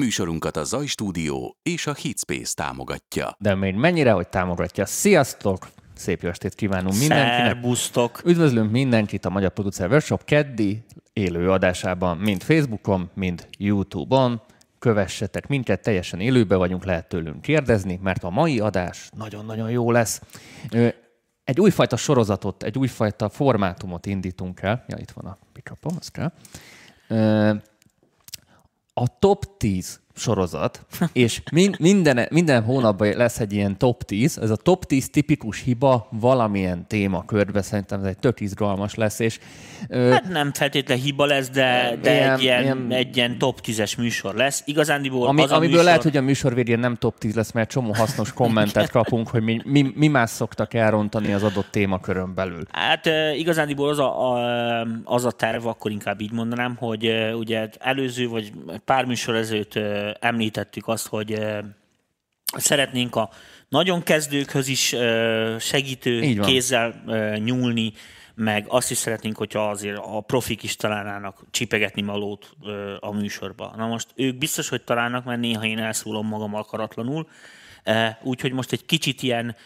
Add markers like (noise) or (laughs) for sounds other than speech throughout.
Műsorunkat a Zaj Stúdió és a Hitspace támogatja. De még mennyire, hogy támogatja. Sziasztok! Szép jó estét kívánunk mindenkinek. Szerbusztok! Üdvözlünk mindenkit a Magyar Producer Workshop keddi élő adásában, mind Facebookon, mind YouTube-on. Kövessetek minket, teljesen élőbe vagyunk, lehet tőlünk kérdezni, mert a mai adás nagyon-nagyon jó lesz. Egy újfajta sorozatot, egy újfajta formátumot indítunk el. Ja, itt van a pickupom, az kell. A top 10 sorozat, és min- minden, minden hónapban lesz egy ilyen top 10, ez a top 10 tipikus hiba valamilyen témakörbe, szerintem ez egy tök izgalmas lesz, és ö, Hát nem feltétlenül hiba lesz, de, de Ilyen- egy, ilyen, ilyen- egy ilyen top 10-es műsor lesz. Igazándiból ami, az amiből műsor, lehet, hogy a műsor végén nem top 10 lesz, mert csomó hasznos kommentet kapunk, hogy mi, mi, mi más szoktak elrontani az adott témakörön belül. Hát igazándiból az a, a, az a terv, akkor inkább így mondanám, hogy ugye előző vagy pár műsor ezelőtt említettük azt, hogy szeretnénk a nagyon kezdőkhöz is segítő kézzel nyúlni, meg azt is szeretnénk, hogyha azért a profik is találnának csipegetni malót a műsorba. Na most ők biztos, hogy találnak, mert néha én elszólom magam akaratlanul, úgyhogy most egy kicsit ilyen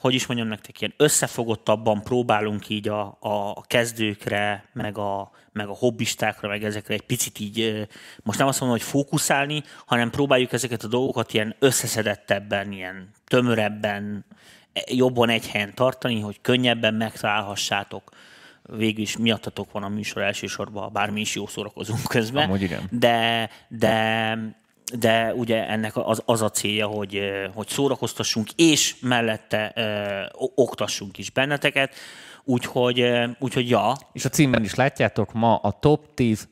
hogy is mondjam nektek, ilyen összefogottabban próbálunk így a, a kezdőkre, meg a, meg a hobbistákra, meg ezekre egy picit így, most nem azt mondom, hogy fókuszálni, hanem próbáljuk ezeket a dolgokat ilyen összeszedettebben, ilyen tömörebben, e- jobban egy helyen tartani, hogy könnyebben megtalálhassátok. Végül is miattatok van a műsor elsősorban, bármi is jó szórakozunk közben. Amúgy igen. De, de, de ugye ennek az, az a célja, hogy, hogy szórakoztassunk, és mellette ö, oktassunk is benneteket. Úgyhogy, úgyhogy ja, És a címben is látjátok, ma a top 10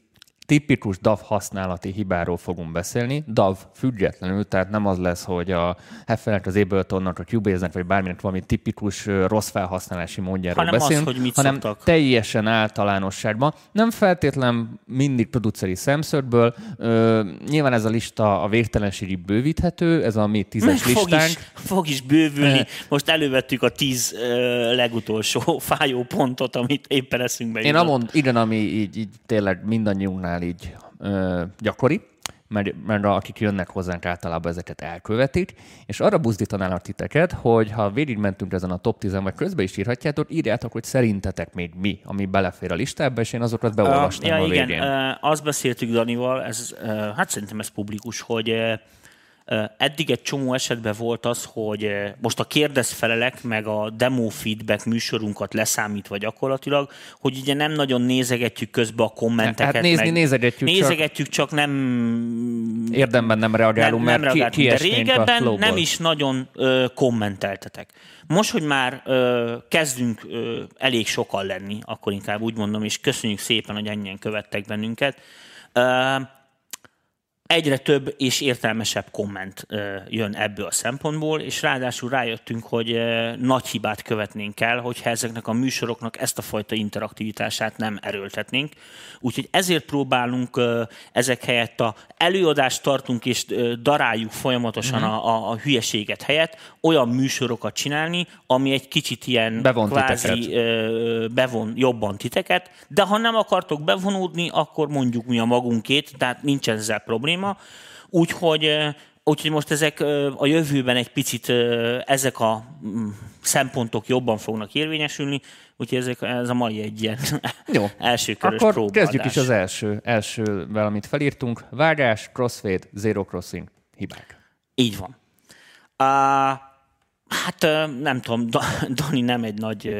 tipikus DAV használati hibáról fogunk beszélni. DAV függetlenül, tehát nem az lesz, hogy a Heffelnek, az Abletonnak, a Cubase-nek, vagy bárminek valami tipikus rossz felhasználási módjáról Hanem az, beszélünk, hogy mit hanem szoktak. teljesen általánosságban. Nem feltétlen mindig produceri szemszögből. Ö, nyilván ez a lista a végtelenségig bővíthető, ez a mi tízes fog listánk. is, fog is bővülni. Eh. Most elővettük a tíz ö, legutolsó (laughs) fájó pontot, amit éppen eszünkbe Én jutott. amond, igen, ami így, így tényleg mindannyiunknál így ö, gyakori, mert, mert akik jönnek hozzánk általában ezeket elkövetik, és arra buzdítanálak titeket, hogy ha végigmentünk ezen a top 10 vagy közben is írhatjátok, írjátok, hogy szerintetek még mi, ami belefér a listába, és én azokat beolvastam ja, a igen, végén. ö, azt beszéltük Danival, ez, ö, hát szerintem ez publikus, hogy ö, eddig egy csomó esetben volt az, hogy most a kérdezfelelek, meg a demo feedback műsorunkat leszámítva gyakorlatilag, hogy ugye nem nagyon nézegetjük közbe a kommenteket. Hát nézni meg nézegetjük, nézegetjük csak, csak nem Érdemben nem reagálunk, nem, nem mert ki, reagáltunk, de régebben nem is nagyon ö, kommenteltetek. Most, hogy már ö, kezdünk ö, elég sokan lenni, akkor inkább úgy mondom, és köszönjük szépen, hogy ennyien követtek bennünket, ö, egyre több és értelmesebb komment jön ebből a szempontból, és ráadásul rájöttünk, hogy nagy hibát követnénk el, hogyha ezeknek a műsoroknak ezt a fajta interaktivitását nem erőltetnénk. Úgyhogy ezért próbálunk ezek helyett a előadást tartunk és daráljuk folyamatosan Mhm. a, a, a hülyeséget helyett, olyan műsorokat csinálni, ami egy kicsit ilyen Bevon kvázi titeket. bevon jobban titeket, de ha nem akartok bevonódni, akkor mondjuk mi a magunkét, tehát nincs ezzel probléma. Úgyhogy, ö, úgyhogy most ezek a jövőben egy picit ezek a mm, szempontok jobban fognak érvényesülni, úgyhogy ezek, ez a mai egy ilyen (laughs) Jó. első körös Akkor próbaadás. kezdjük is az első, elsővel, amit felírtunk. Vágás, crossfade, zero crossing, hibák. Így van. Uh, hát nem tudom, Da- (laughs) Dani nem egy nagy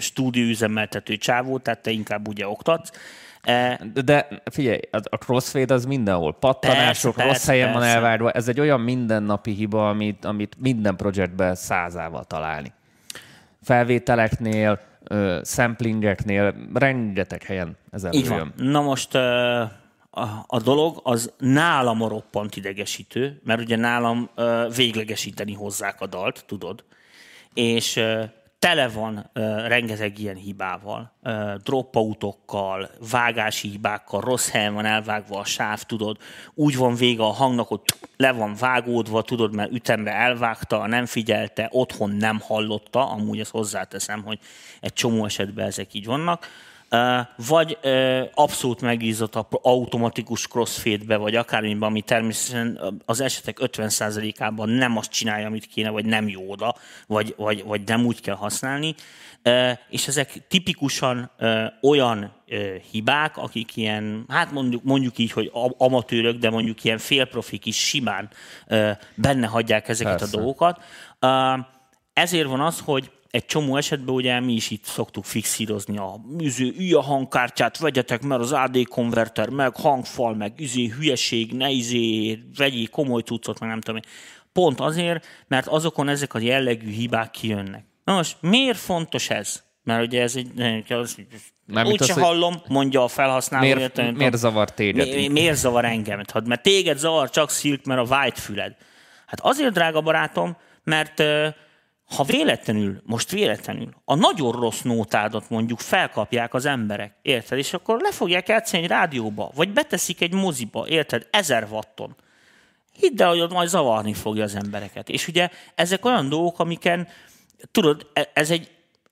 stúdióüzemeltető csávó, tehát te inkább ugye oktatsz. Uh, De, figyelj, a crossfade az mindenhol. Pattanások, Persze, rossz persze, helyen van persze. elvárva. Ez egy olyan mindennapi hiba, amit, amit minden projektben százával találni. Felvételeknél, samplingeknél, rengeteg helyen ez így előjön. van. Na most a, dolog az nálam a roppant idegesítő, mert ugye nálam véglegesíteni hozzák a dalt, tudod, és tele van ö, rengeteg ilyen hibával, ö, dropoutokkal, vágási hibákkal, rossz helyen van elvágva a sáv, tudod, úgy van vége a hangnak, hogy le van vágódva, tudod, mert ütemre elvágta, nem figyelte, otthon nem hallotta, amúgy ezt hozzáteszem, hogy egy csomó esetben ezek így vannak. Vagy abszolút megízott a automatikus crossfade-be, vagy akármiben, ami természetesen az esetek 50%-ában nem azt csinálja, amit kéne, vagy nem jó oda, vagy, vagy, vagy nem úgy kell használni. És ezek tipikusan olyan hibák, akik ilyen, hát mondjuk, mondjuk így, hogy amatőrök, de mondjuk ilyen félprofik is simán benne hagyják ezeket Persze. a dolgokat. Ezért van az, hogy egy csomó esetben ugye mi is itt szoktuk fixírozni a üző, ülj a hangkártyát, vegyetek, mert az AD konverter, meg hangfal, meg üzé, hülyeség, ne izé, vegyél komoly cuccot, meg nem tudom én. Pont azért, mert azokon ezek a jellegű hibák kijönnek. Na most miért fontos ez? Mert ugye ez egy, az, úgy se hallom, mondja a felhasználó. Miért, miért, miért zavar téged? Mi, miért zavar engem? Hát, mert téged zavar csak szilk, mert a white füled. Hát azért, drága barátom, mert ha véletlenül, most véletlenül, a nagyon rossz nótádat mondjuk felkapják az emberek, érted? És akkor le fogják játszani egy rádióba, vagy beteszik egy moziba, érted? Ezer watton. Hidd el, hogy ott majd zavarni fogja az embereket. És ugye ezek olyan dolgok, amiken, tudod, e- ez egy,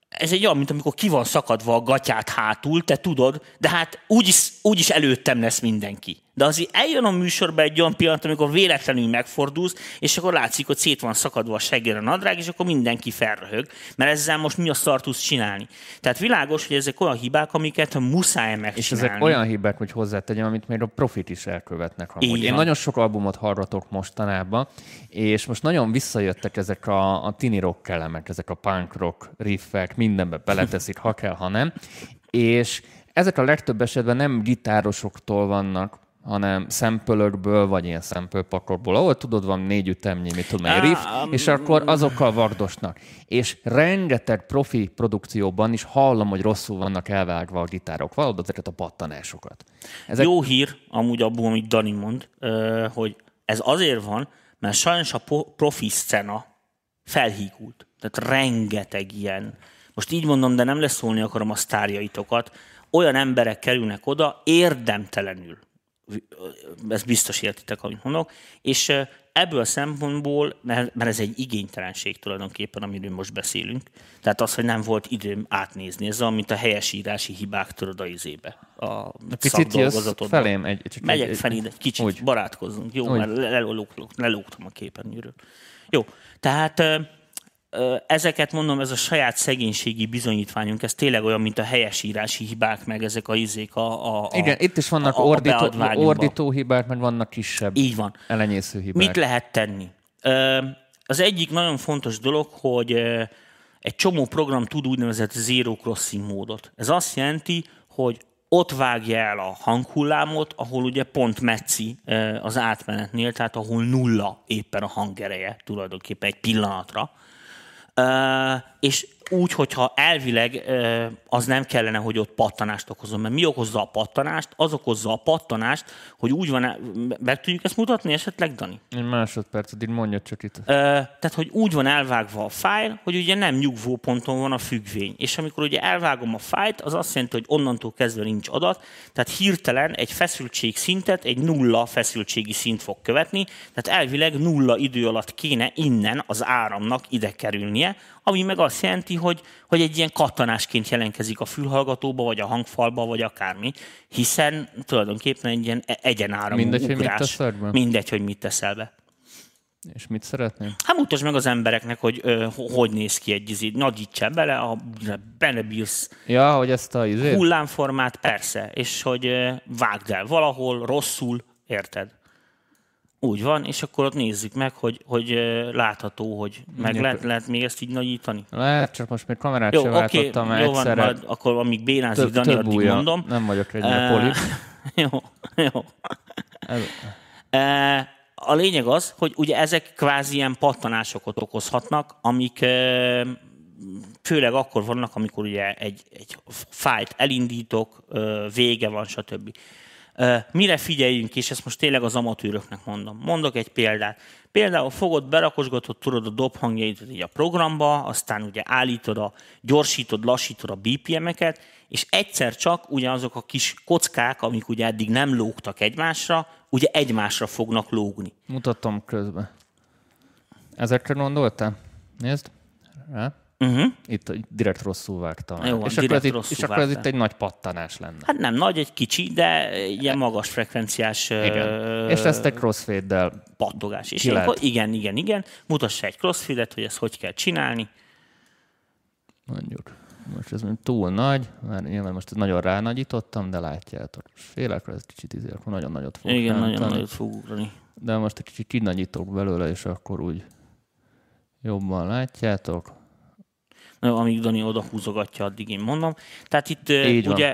ez egy olyan, mint amikor ki van szakadva a gatyát hátul, te tudod, de hát úgyis, úgyis előttem lesz mindenki. De azért eljön a műsorba egy olyan pillanat, amikor véletlenül megfordulsz, és akkor látszik, hogy szét van szakadva a seggére a nadrág, és akkor mindenki felröhög, mert ezzel most mi a szar tudsz csinálni. Tehát világos, hogy ezek olyan hibák, amiket muszáj megcsinálni. És ezek olyan hibák, hogy hozzátegyem, amit még a profit is elkövetnek. Amúgy. Én nagyon sok albumot hallgatok mostanában, és most nagyon visszajöttek ezek a, a tini rock elemek, ezek a punk rock riffek, mindenbe beleteszik, ha kell, ha nem. És ezek a legtöbb esetben nem gitárosoktól vannak, hanem szempölökből, vagy ilyen szempölpakokból, ahol tudod, van négy ütemnyi, mit tudom, egy riff, és akkor azokkal vardosnak. És rengeteg profi produkcióban is hallom, hogy rosszul vannak elvágva a gitárok, valahogy ezeket a pattanásokat. Ezek... Jó hír, amúgy abból, amit Dani mond, hogy ez azért van, mert sajnos a profi szcena felhígult. Tehát rengeteg ilyen, most így mondom, de nem leszólni akarom a sztárjaitokat, olyan emberek kerülnek oda érdemtelenül, ezt biztos értitek, amit mondok, és ebből a szempontból, mert ez egy igénytelenség tulajdonképpen, amiről most beszélünk, tehát az, hogy nem volt időm átnézni, ez olyan, mint a helyesírási hibák tudod a izébe, a Picit felém egy, csak Megyek egy, felé, egy kicsit úgy. barátkozzunk, jó, úgy. mert lelógtam a képernyőről. Jó, tehát ezeket mondom, ez a saját szegénységi bizonyítványunk, ez tényleg olyan, mint a helyesírási hibák, meg ezek a izék a, a, a Igen, itt is vannak a, ordító, a ordító hibák, meg vannak kisebb Így van. elenyésző hibák. Mit lehet tenni? Az egyik nagyon fontos dolog, hogy egy csomó program tud úgynevezett zero crossing módot. Ez azt jelenti, hogy ott vágja el a hanghullámot, ahol ugye pont metszi az átmenetnél, tehát ahol nulla éppen a hangereje tulajdonképpen egy pillanatra és úgy, hogyha elvileg az nem kellene, hogy ott pattanást okozom. Mert mi okozza a pattanást? Az okozza a pattanást, hogy úgy van, meg tudjuk ezt mutatni esetleg, Dani? Egy másodperc, addig mondja csak itt. Tehát, hogy úgy van elvágva a fájl, hogy ugye nem nyugvó ponton van a függvény. És amikor ugye elvágom a fájlt, az azt jelenti, hogy onnantól kezdve nincs adat, tehát hirtelen egy feszültség szintet, egy nulla feszültségi szint fog követni, tehát elvileg nulla idő alatt kéne innen az áramnak ide kerülnie, ami meg azt jelenti, hogy, hogy egy ilyen kattanásként jelentkezik a fülhallgatóba, vagy a hangfalba, vagy akármi, hiszen tulajdonképpen egy ilyen e- egyenáramú Mindegy, ugrás. Hogy mit Mindegy, hogy mit teszel be. És mit szeretnél? Hát mutasd meg az embereknek, hogy ö, hogy néz ki egy izé. Nagyítsál bele, a belebilsz ja, hogy ezt a izé... hullámformát, persze, és hogy ö, vágd el valahol, rosszul, érted? Úgy van, és akkor ott nézzük meg, hogy, hogy látható, hogy meg lehet, lehet még ezt így nagyítani. Lehet, csak most még kamerát jó, sem okay, váltottam jó, van, majd akkor amíg bénázik több, Dani, több addig újja. mondom. Nem vagyok egy uh, poli. (laughs) jó, jó. Ez... Uh, a lényeg az, hogy ugye ezek kvázi ilyen pattanásokat okozhatnak, amik uh, főleg akkor vannak, amikor ugye egy, egy fájt elindítok, uh, vége van, stb. Mire figyeljünk, és ezt most tényleg az amatőröknek mondom. Mondok egy példát. Például fogod, berakosgatod tudod a dobhangjait így a programba, aztán ugye állítod a, gyorsítod, lassítod a BPM-eket, és egyszer csak ugye azok a kis kockák, amik ugye eddig nem lógtak egymásra, ugye egymásra fognak lógni. Mutatom közben. Ezekre gondoltál? Nézd. Rá. Uh-huh. Itt direkt rosszul vágtam. Jó, van, és, akkor ez, itt, és akkor ez itt egy nagy pattanás lenne. Hát nem nagy, egy kicsi, de ilyen magas frekvenciás Igen. ö, És ezt egy crossfade-del pattogás. És igen, igen, igen, mutassa egy crossfit hogy ezt hogy kell csinálni. mondjuk. Most ez túl nagy, mert nyilván most nagyon ránagyítottam, de látjátok. És félek, ez kicsit izé, akkor nagyon nagyot fog Igen, nagyon rántani. nagyot fog ugrani. De most egy kicsit kinagyítok belőle, és akkor úgy jobban látjátok. Amíg Dani oda húzogatja, addig én mondom. Tehát itt Így van, ugye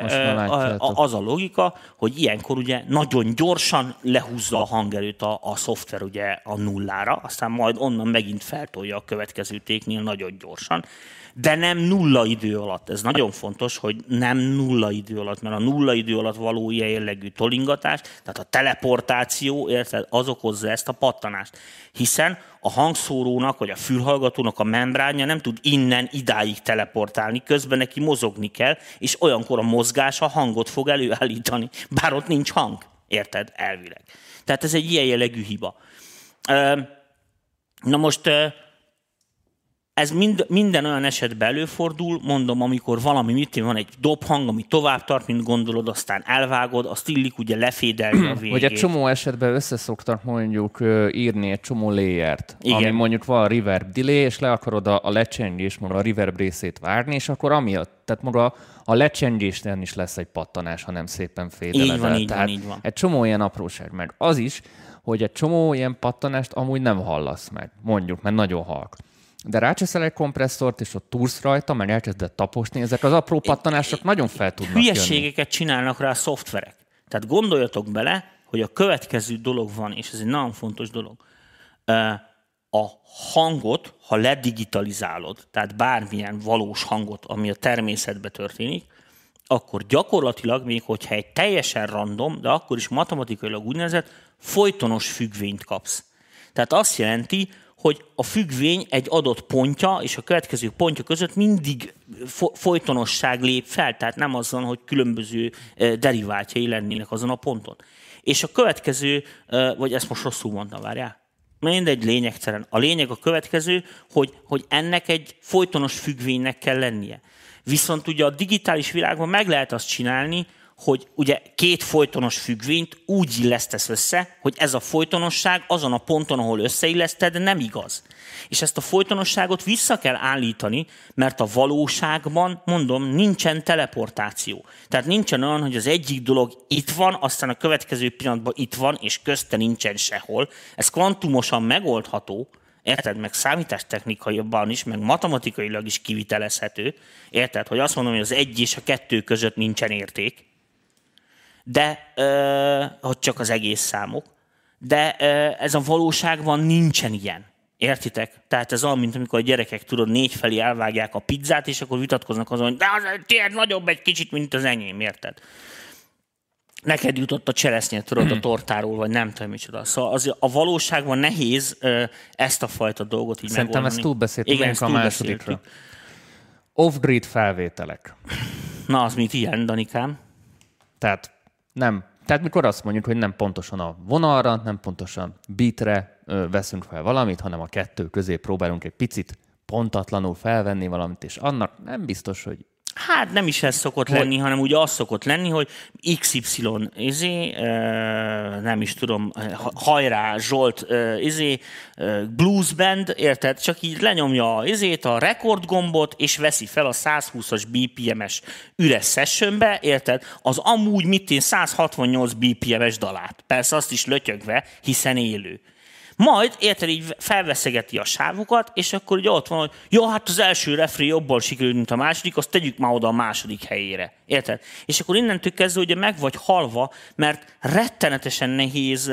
a- az a logika, hogy ilyenkor ugye nagyon gyorsan lehúzza a hangerőt a, a szoftver ugye a nullára, aztán majd onnan megint feltolja a következő téknél nagyon gyorsan, de nem nulla idő alatt. Ez nagyon fontos, hogy nem nulla idő alatt, mert a nulla idő alatt való ilyen jellegű tolingatás, tehát a teleportáció, érted, az okozza ezt a pattanást. Hiszen a hangszórónak, vagy a fülhallgatónak a membránja nem tud innen idáig teleportálni, közben neki mozogni kell, és olyankor a mozgás a hangot fog előállítani, bár ott nincs hang. Érted? Elvileg. Tehát ez egy ilyen jellegű hiba. Na most ez mind, minden olyan esetben előfordul, mondom, amikor valami, mit van egy dobhang, ami tovább tart, mint gondolod, aztán elvágod, azt illik ugye lefédelni a végét. Vagy egy csomó esetben összeszoktak mondjuk írni egy csomó layert, Igen. ami mondjuk van reverb delay, és le akarod a, a lecsengés, maga a reverb részét várni, és akkor amiatt, tehát maga a lecsengésnél is lesz egy pattanás, ha nem szépen fédeled Így van, így van, így van. Egy csomó ilyen apróság, meg az is, hogy egy csomó ilyen pattanást amúgy nem hallasz meg, mondjuk, mert nagyon halk. De rácseszel egy kompresszort, és ott túrsz rajta, mert elkezded taposni, ezek az apró pattanások nagyon fel tudnak jönni. hülyeségeket csinálnak rá a szoftverek. Tehát gondoljatok bele, hogy a következő dolog van, és ez egy nagyon fontos dolog. A hangot, ha ledigitalizálod, tehát bármilyen valós hangot, ami a természetben történik, akkor gyakorlatilag, még hogyha egy teljesen random, de akkor is matematikailag úgynevezett folytonos függvényt kapsz. Tehát azt jelenti, hogy a függvény egy adott pontja és a következő pontja között mindig fo- folytonosság lép fel, tehát nem azon, hogy különböző deriváltjai lennének azon a ponton. És a következő, vagy ezt most rosszul mondtam, várjál? Mindegy, lényegtelen. A lényeg a következő, hogy, hogy ennek egy folytonos függvénynek kell lennie. Viszont ugye a digitális világban meg lehet azt csinálni, hogy ugye két folytonos függvényt úgy illesztesz össze, hogy ez a folytonosság azon a ponton, ahol összeilleszted, nem igaz. És ezt a folytonosságot vissza kell állítani, mert a valóságban, mondom, nincsen teleportáció. Tehát nincsen olyan, hogy az egyik dolog itt van, aztán a következő pillanatban itt van, és közte nincsen sehol. Ez kvantumosan megoldható, Érted? Meg számítástechnikaiban is, meg matematikailag is kivitelezhető. Érted? Hogy azt mondom, hogy az egy és a kettő között nincsen érték, de hogy csak az egész számok. De ez a valóságban nincsen ilyen. Értitek? Tehát ez olyan, mint amikor a gyerekek, tudod, négy felé elvágják a pizzát, és akkor vitatkoznak azon, hogy de az tiéd nagyobb egy kicsit, mint az enyém, érted? Neked jutott a cseresznye, tudod, a tortáról, vagy nem tudom micsoda. Szóval az, a valóságban nehéz ezt a fajta dolgot így Szerintem megoldani. ezt túlbeszéltük, Igen, ezt a másodikra. Off-grid felvételek. Na, az mit ilyen, Danikám? Tehát nem. Tehát mikor azt mondjuk, hogy nem pontosan a vonalra, nem pontosan beatre ö, veszünk fel valamit, hanem a kettő közé próbálunk egy picit pontatlanul felvenni valamit, és annak nem biztos, hogy Hát nem is ez szokott lenni, hanem ugye az szokott lenni, hogy XY izé, nem is tudom, ha- hajrá Zsolt izé, blues band, érted? Csak így lenyomja izét, a rekord gombot, és veszi fel a 120-as BPM-es üres sessionbe, érted? Az amúgy mit én 168 BPM-es dalát. Persze azt is lötyögve, hiszen élő. Majd, érted, így felveszegeti a sávokat, és akkor ugye ott van, hogy jó, hát az első refré jobban sikerült, mint a második, azt tegyük már oda a második helyére. Érted? És akkor innentől kezdve ugye meg vagy halva, mert rettenetesen nehéz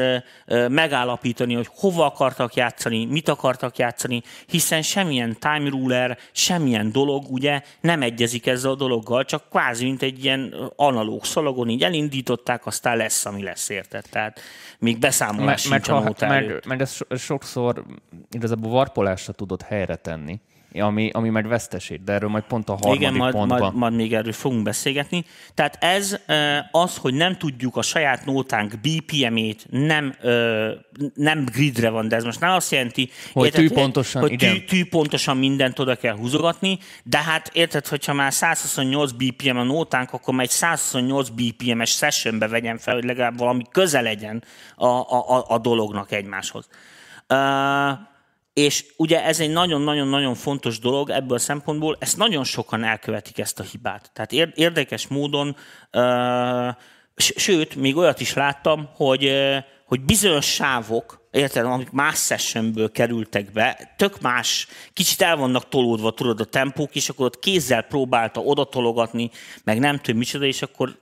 megállapítani, hogy hova akartak játszani, mit akartak játszani, hiszen semmilyen time ruler, semmilyen dolog ugye nem egyezik ezzel a dologgal, csak kvázi, mint egy ilyen analóg szalagon így elindították, aztán lesz, ami lesz, érted? Tehát még beszámolás meg, meg, sincs a ha, nóta meg, meg ezt sokszor igazából varpolásra tudod helyre tenni. Ami, ami meg veszteség, de erről majd pont a harmadik Igen, majd, pontban. majd, majd még erről fogunk beszélgetni. Tehát ez az, hogy nem tudjuk a saját nótánk BPM-ét, nem, nem gridre van, de ez most nem azt jelenti, Hogy érted, tűpontosan, hogy tű, tűpontosan mindent oda kell húzogatni, de hát érted, hogyha már 128 BPM a nótánk, akkor már egy 128 BPM-es sessionbe vegyen fel, hogy legalább valami köze legyen a, a, a, a dolognak egymáshoz. Uh, és ugye ez egy nagyon-nagyon-nagyon fontos dolog ebből a szempontból, ezt nagyon sokan elkövetik ezt a hibát. Tehát ér- érdekes módon, sőt, még olyat is láttam, hogy, hogy bizonyos sávok, érted, amik más sessionből kerültek be, tök más, kicsit el vannak tolódva, tudod, a tempók, és akkor ott kézzel próbálta oda tologatni, meg nem tudom micsoda, és akkor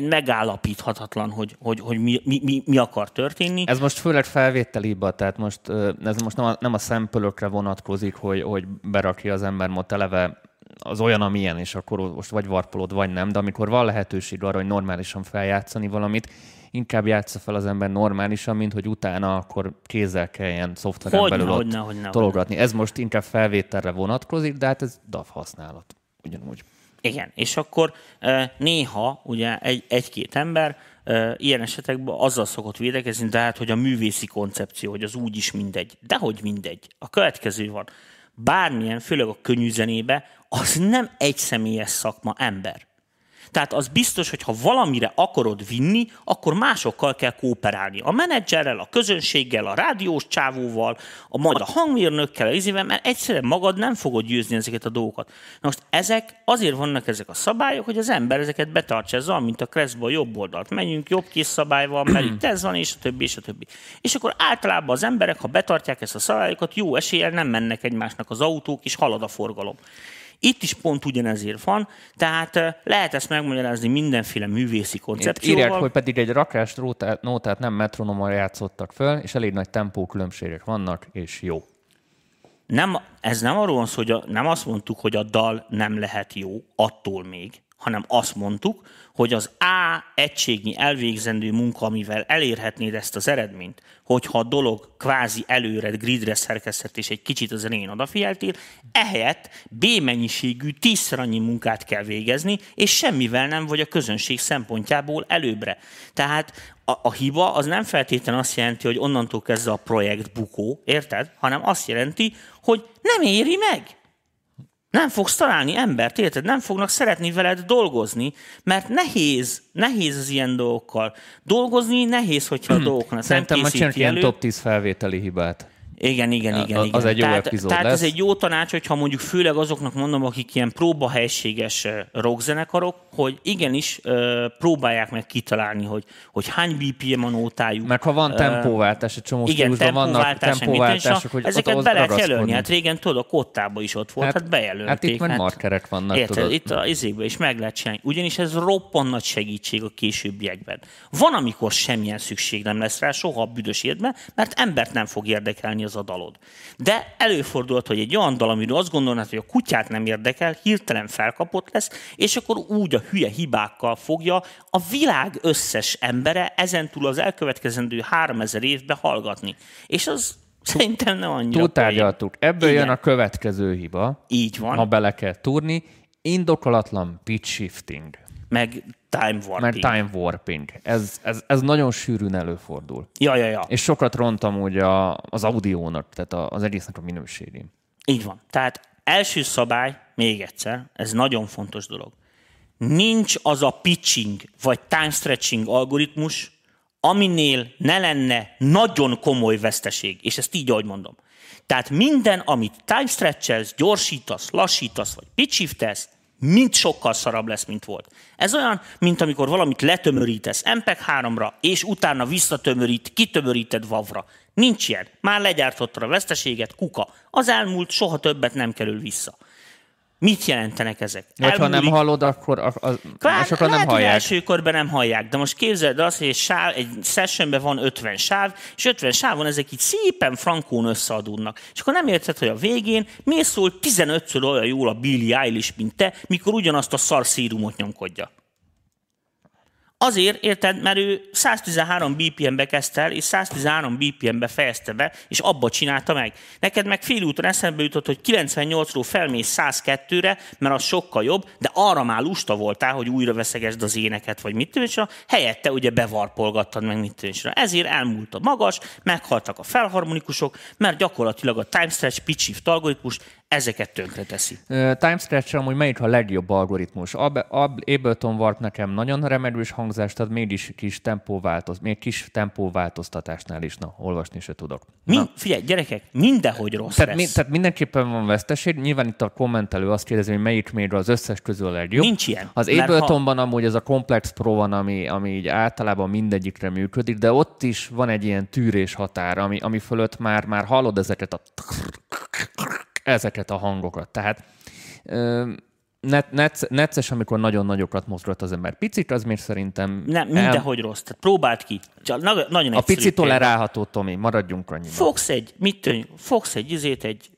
megállapíthatatlan, hogy, hogy, hogy mi, mi, mi, akar történni. Ez most főleg felvételi hiba, tehát most, ez most nem a, nem a szempölökre vonatkozik, hogy, hogy berakja az ember most eleve az olyan, amilyen, és akkor most vagy varpolod, vagy nem, de amikor van lehetőség arra, hogy normálisan feljátszani valamit, inkább játsza fel az ember normálisan, mint hogy utána akkor kézzel kelljen szoftveren hogyne, belül hogyne, ott hogyne, tologatni. Hogyne. Ez most inkább felvételre vonatkozik, de hát ez DAV használat. Ugyanúgy. Igen, és akkor néha ugye egy, egy-két ember ilyen esetekben azzal szokott védekezni, de hát, hogy a művészi koncepció, hogy az úgy is mindegy. De hogy mindegy. A következő van. Bármilyen, főleg a könnyű zenébe, az nem egy személyes szakma ember. Tehát az biztos, hogy ha valamire akarod vinni, akkor másokkal kell kooperálni. A menedzserrel, a közönséggel, a rádiós csávóval, a majd a hangmérnökkel, az izével, mert egyszerűen magad nem fogod győzni ezeket a dolgokat. Na most ezek, azért vannak ezek a szabályok, hogy az ember ezeket betartsa. Ez mint a Kreszba a jobb oldalt. Menjünk jobb kis szabály van, mert itt ez van, és a többi, és a többi. És akkor általában az emberek, ha betartják ezt a szabályokat, jó eséllyel nem mennek egymásnak az autók, és halad a forgalom. Itt is pont ugyanezért van, tehát lehet ezt megmagyarázni mindenféle művészi koncepcióval. Írják, hogy pedig egy rakás nótát nem metronommal játszottak föl, és elég nagy tempó különbségek vannak, és jó. Nem, ez nem arról van szó, hogy a, nem azt mondtuk, hogy a dal nem lehet jó, attól még, hanem azt mondtuk, hogy az A egységnyi elvégzendő munka, amivel elérhetnéd ezt az eredményt, hogyha a dolog kvázi előred, gridre szerkesztett és egy kicsit az elején odafigyeltél, ehelyett B mennyiségű tízszer annyi munkát kell végezni, és semmivel nem vagy a közönség szempontjából előbbre. Tehát a, a hiba az nem feltétlenül azt jelenti, hogy onnantól kezdve a projekt bukó, érted? Hanem azt jelenti, hogy nem éri meg. Nem fogsz találni embert, érted? Nem fognak szeretni veled dolgozni, mert nehéz, nehéz az ilyen dolgokkal. Dolgozni nehéz, hogyha a dolgoknak Szerintem nem készíti elő. ilyen top 10 felvételi hibát. Igen, igen, igen. Az igen. egy jó tehát, epizód Tehát lesz. ez egy jó tanács, hogyha mondjuk főleg azoknak mondom, akik ilyen próbahelységes rockzenekarok, hogy igenis próbálják meg kitalálni, hogy, hogy hány BPM a nótájuk. Mert ha van tempóváltás, egy csomó igen, stílusban vannak tempóváltás, tempóváltások, hogy ezeket be lehet jelölni. Hát régen tudod, a kottában is ott volt, hát, hát bejelölték. Hát itt meg markerek vannak, érted, tudod. Itt a izékben is meg lehet csinálni. Ugyanis ez roppant nagy segítség a későbbiekben. Van, amikor semmilyen szükség nem lesz rá, soha a büdös életben, mert embert nem fog érdekelni az a dalod. De előfordulhat, hogy egy olyan dal, amiről azt gondolnád, hogy a kutyát nem érdekel, hirtelen felkapott lesz, és akkor úgy a hülye hibákkal fogja a világ összes embere ezentúl az elkövetkezendő 3000 évbe hallgatni. És az szerintem nem annyira Túltárgyaltuk. Ebből Igen. jön a következő hiba, Így van. ha bele kell túrni, indokolatlan pitch shifting, Meg time warping. mert time warping. Ez, ez, ez nagyon sűrűn előfordul. Ja, ja, ja. És sokat rontam úgy a, az audiónak, tehát az egésznek a minőségén. Így van. Tehát első szabály, még egyszer, ez nagyon fontos dolog. Nincs az a pitching vagy time stretching algoritmus, aminél ne lenne nagyon komoly veszteség. És ezt így, ahogy mondom. Tehát minden, amit time stretchelsz, gyorsítasz, lassítasz, vagy pitchiftesz, mind sokkal szarabb lesz, mint volt. Ez olyan, mint amikor valamit letömörítesz MPEG-3-ra, és utána visszatömörít, kitömöríted WAV-ra. Nincs ilyen. Már legyártottad a veszteséget, kuka. Az elmúlt soha többet nem kerül vissza. Mit jelentenek ezek? Vagy ha nem Elmúlik- hallod, akkor a, a, Kvár, másokan nem hallják. első körben nem hallják, de most képzeld azt, hogy egy, sáv, egy sessionben van 50 sáv, és 50 sávon ezek így szépen frankón összeadódnak. És akkor nem érted, hogy a végén miért szól 15-ször olyan jól a Billie Eilish, mint te, mikor ugyanazt a szar szírumot nyomkodja. Azért, érted, mert ő 113 BPM-be kezdte el, és 113 BPM-be fejezte be, és abba csinálta meg. Neked meg fél úton eszembe jutott, hogy 98-ról felmész 102-re, mert az sokkal jobb, de arra már lusta voltál, hogy újra veszegesd az éneket, vagy mit a helyette ugye bevarpolgattad meg mit és ezért elmúlt a magas, meghaltak a felharmonikusok, mert gyakorlatilag a time stretch pitch shift algoritmus ezeket tönkre teszi. Uh, time stretch amúgy melyik a legjobb algoritmus? Ab, Ab, Ableton Warp nekem nagyon remedős hangzás, tehát mégis kis tempóváltoz, még kis tempóváltoztatásnál is, na, olvasni se tudok. Min, figyelj, gyerekek, mindenhogy rossz tehát, lesz. mi, tehát mindenképpen van veszteség. Nyilván itt a kommentelő azt kérdezi, hogy melyik mélyre az összes közül a legjobb. Nincs ilyen. Az Abletonban amúgy ez a Complex Pro van, ami, ami így általában mindegyikre működik, de ott is van egy ilyen tűrés határ, ami, ami fölött már, már hallod ezeket a ezeket a hangokat. Tehát net, net, necces, amikor nagyon nagyokat mozgat az ember. Picit az még szerintem... Nem, mindenhogy rossz. Tehát próbáld ki. Csak na, nagyon A egyszerű pici példa. tolerálható, Tomi, maradjunk annyiban. Fogsz egy, mit tudom, fogsz egy izét, egy,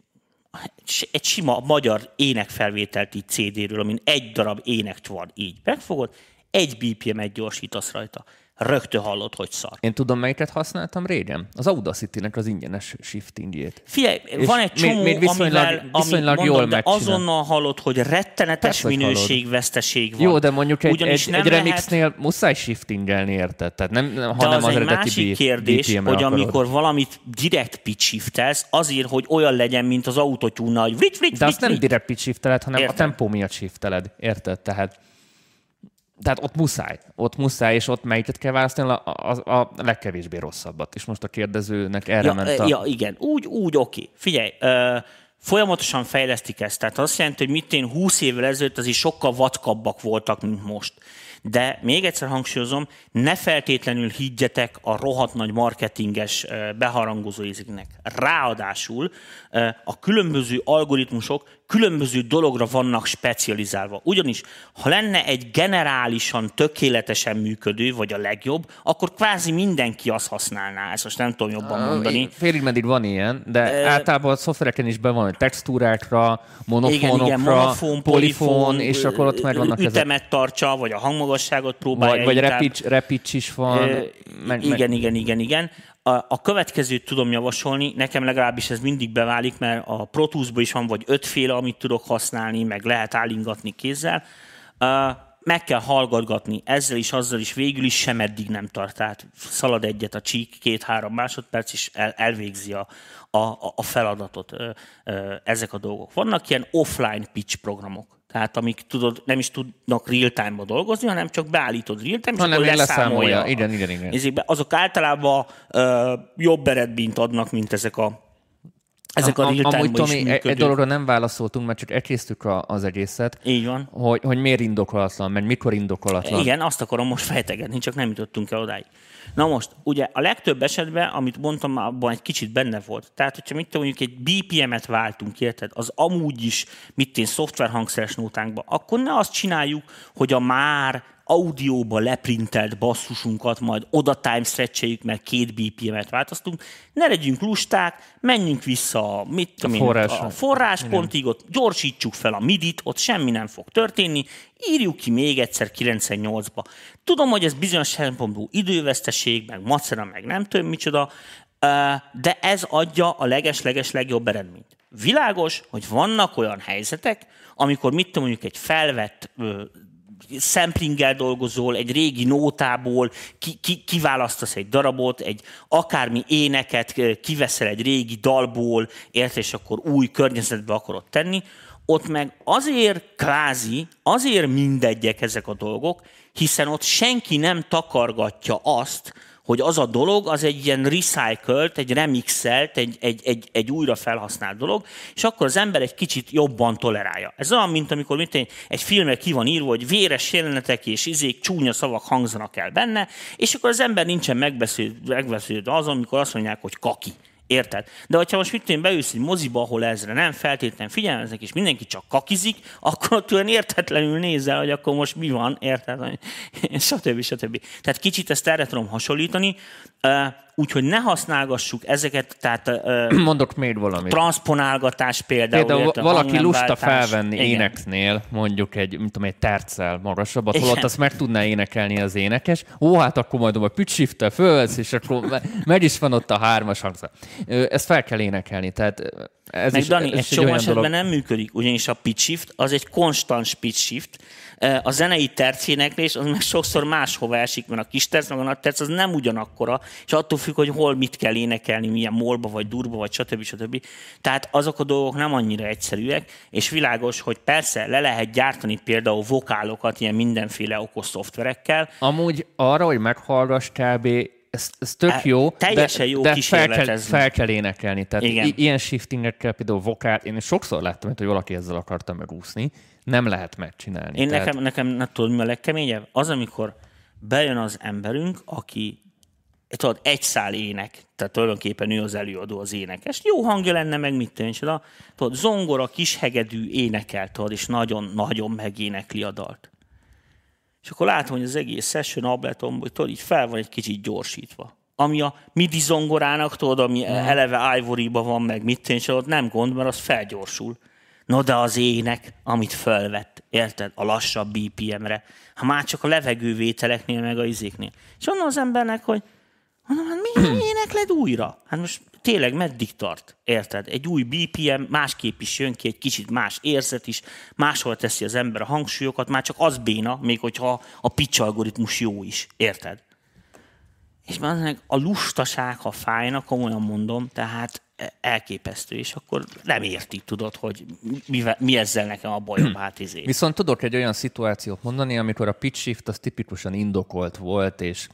egy sima magyar énekfelvételt így CD-ről, amin egy darab ének van így. Megfogod, egy BPM-et gyorsítasz rajta. Rögtön hallod, hogy szar. Én tudom, melyiket használtam régen? Az Audacity-nek az ingyenes shiftingjét. Figyelj, És van egy még- csomó, még viszonylag- amivel, viszonylag ami, jól de azonnal hallod, hogy rettenetes Persze, minőségveszteség van. Jó, de mondjuk egy, Ugyanis egy, nem egy lehet- remixnél muszáj shiftingelni, érted? Tehát nem, De hanem az, az, egy másik kérdés, hogy akarod. amikor valamit direkt pitch shiftelsz, azért, hogy olyan legyen, mint az autotune hogy vrit, vrit, De azt nem direkt pitch shifteled, hanem Értem. a tempó miatt shifteled. Érted? Tehát, tehát ott muszáj. Ott muszáj, és ott melyiket kell választani, a, a, a legkevésbé rosszabbat. És most a kérdezőnek erre ja, ment a... ja, igen, úgy, úgy oké. Figyelj, ö, folyamatosan fejlesztik ezt. Tehát azt jelenti, hogy mit én 20 évvel ezelőtt azért sokkal vatkabbak voltak, mint most. De még egyszer hangsúlyozom, ne feltétlenül higgyetek a rohadt nagy marketinges beharangozó íziknek. Ráadásul a különböző algoritmusok különböző dologra vannak specializálva. Ugyanis, ha lenne egy generálisan tökéletesen működő, vagy a legjobb, akkor kvázi mindenki azt használná. Ezt most nem tudom jobban mondani. Félig meddig van ilyen, de általában a szoftvereken is be van, hogy textúrákra, Igen, monofonokra, igen, monofon, polifón, és akkor ott meg vannak ezek. ütemet tartsa, vagy a hangmagasságot próbálja Vagy, vagy repics, repics is van. Ö, meg, igen, meg, igen, igen, igen. A, a következőt tudom javasolni, nekem legalábbis ez mindig beválik, mert a Pro Tools-ban is van vagy ötféle, amit tudok használni, meg lehet állingatni kézzel. Uh, meg kell hallgatgatni ezzel is, azzal is, végül is sem eddig nem tart. Tehát szalad egyet a csík, két-három másodperc, és el, elvégzi a, a, a feladatot ezek a dolgok. Vannak ilyen offline pitch programok. Tehát amik tudod, nem is tudnak real-time-ba dolgozni, hanem csak beállítod real-time, és Hanem akkor leszámolja. leszámolja. Igen, igen, igen. Azok általában ö, jobb eredményt adnak, mint ezek a ezek a Am- real Amúgy Tomi, egy, működő. egy dologra nem válaszoltunk, mert csak ekésztük a, az egészet, Így van. hogy, hogy miért indokolatlan, meg mikor indokolatlan. Igen, azt akarom most fejtegetni, csak nem jutottunk el odáig. Na most, ugye a legtöbb esetben, amit mondtam, abban egy kicsit benne volt. Tehát, hogyha mit tudom, mondjuk egy BPM-et váltunk, érted, az amúgy is, mit én, szoftverhangszeres nótánkba, akkor ne azt csináljuk, hogy a már audióba leprintelt basszusunkat majd oda time stretcheljük, mert két BPM-et változtunk. Ne legyünk lusták, menjünk vissza a, mit tudom én, forrásra. a forráspontig, ott gyorsítsuk fel a midit, ott semmi nem fog történni, írjuk ki még egyszer 98-ba. Tudom, hogy ez bizonyos szempontból időveszteség, meg macera, meg nem tudom micsoda, de ez adja a leges-leges legjobb eredményt. Világos, hogy vannak olyan helyzetek, amikor mit tudom, mondjuk egy felvett samplinggel dolgozol, egy régi nótából, ki, ki, kiválasztasz egy darabot, egy akármi éneket kiveszel egy régi dalból, érted, és akkor új környezetbe akarod tenni, ott meg azért kvázi, azért mindegyek ezek a dolgok, hiszen ott senki nem takargatja azt, hogy az a dolog, az egy ilyen recycled, egy remixelt, egy, egy, egy, egy újra felhasznált dolog, és akkor az ember egy kicsit jobban tolerálja. Ez olyan, mint amikor mit én, egy filmre ki van írva, hogy véres jelenetek és izék, csúnya szavak hangzanak el benne, és akkor az ember nincsen megbeszélődve azon, amikor azt mondják, hogy kaki. Érted? De hogyha most mit én beülsz egy moziba, ahol ezre nem feltétlenül figyelmeznek, és mindenki csak kakizik, (laughs) akkor ott olyan értetlenül nézel, hogy akkor most mi van, érted? (laughs) stb. stb. Tehát kicsit ezt erre tudom hasonlítani. Úgyhogy ne használgassuk ezeket, tehát uh, (clears throat) Mondok még valamit. transponálgatás például. Például érted, valaki lusta felvenni Igen. éneknél mondjuk egy, mint tudom, egy terccel magasabbat, Igen. holott azt meg tudná énekelni az énekes. Ó, hát akkor majd a pitch fölvesz, és akkor me- meg is van ott a hármas hangzat. Ö, Ezt fel kell énekelni, tehát ö, ez Meg is, Dani, ez egy csomó esetben dolog. nem működik, ugyanis a pitch shift az egy konstans pitch shift. Eh, A zenei tercéneklés az meg sokszor máshova esik, mert a kis terc, meg a nagy terc az nem ugyanakkora, és attól függ, hogy hol mit kell énekelni, milyen molba, vagy durba, vagy stb. stb. Tehát azok a dolgok nem annyira egyszerűek, és világos, hogy persze le lehet gyártani például vokálokat ilyen mindenféle okos szoftverekkel, Amúgy arra, hogy meghallgass kb. Ez, ez tök E, jó, teljesen de, jó de fel kell, fel kell énekelni. Tehát Igen. i- ilyen shiftingekkel például vokál, én sokszor láttam, hogy valaki ezzel akarta megúszni, nem lehet megcsinálni. Én Tehát- nekem, nekem nem tudod, mi a legkeményebb? Az, amikor bejön az emberünk, aki tudod, egy szál ének, tehát tulajdonképpen ő az előadó, az énekes. Jó hangja lenne, meg mit csoda. Tudod, zongora, kis hegedű énekel, tudod, és nagyon-nagyon megénekli a dalt. És akkor látom, hogy az egész session ableton, hogy tudod, így fel van egy kicsit gyorsítva. Ami a midi zongorának, tudod, ami eleve ivory van, meg mit tenni, ott nem gond, mert az felgyorsul. No, de az ének, amit fölvett, érted, a lassabb BPM-re, ha már csak a levegővételeknél, meg a izéknél. És onnan az embernek, hogy mondom, hát mi (clears throat) énekled újra? Hát most tényleg meddig tart, érted? Egy új BPM másképp is jön ki, egy kicsit más érzet is, máshol teszi az ember a hangsúlyokat, már csak az béna, még hogyha a pitch algoritmus jó is, érted? És már a lustaság, ha fájna, komolyan mondom, tehát elképesztő, és akkor nem érti, tudod, hogy mi, mi ezzel nekem a bajom, hát izé. Viszont tudok egy olyan szituációt mondani, amikor a pitch shift az tipikusan indokolt volt, és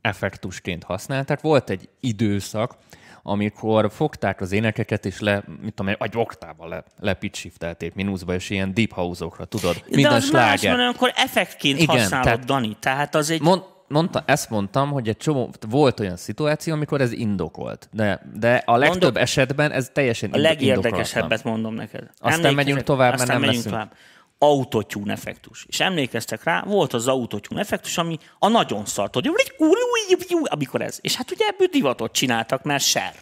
effektusként használták. Volt egy időszak, amikor fogták az énekeket, és le, mit tudom, egy oktával le, le pitch shiftelték mínuszba, és ilyen deep house-okra, tudod, De minden az más, sláger. mert akkor effektként Igen, használod, tehát- Dani. Tehát az egy... Mond, mondta, ezt mondtam, hogy egy csomó, volt olyan szituáció, amikor ez indokolt. De, de a legtöbb Mondok- esetben ez teljesen A legérdekesebbet mondom neked. Aztán Emlékeztek- megyünk tovább, mert aztán nem megyünk leszünk. tovább. Autotune effektus. És emlékeztek rá, volt az autotune effektus, ami a nagyon szart, hogy amikor ez. És hát ugye ebből divatot csináltak, mert ser.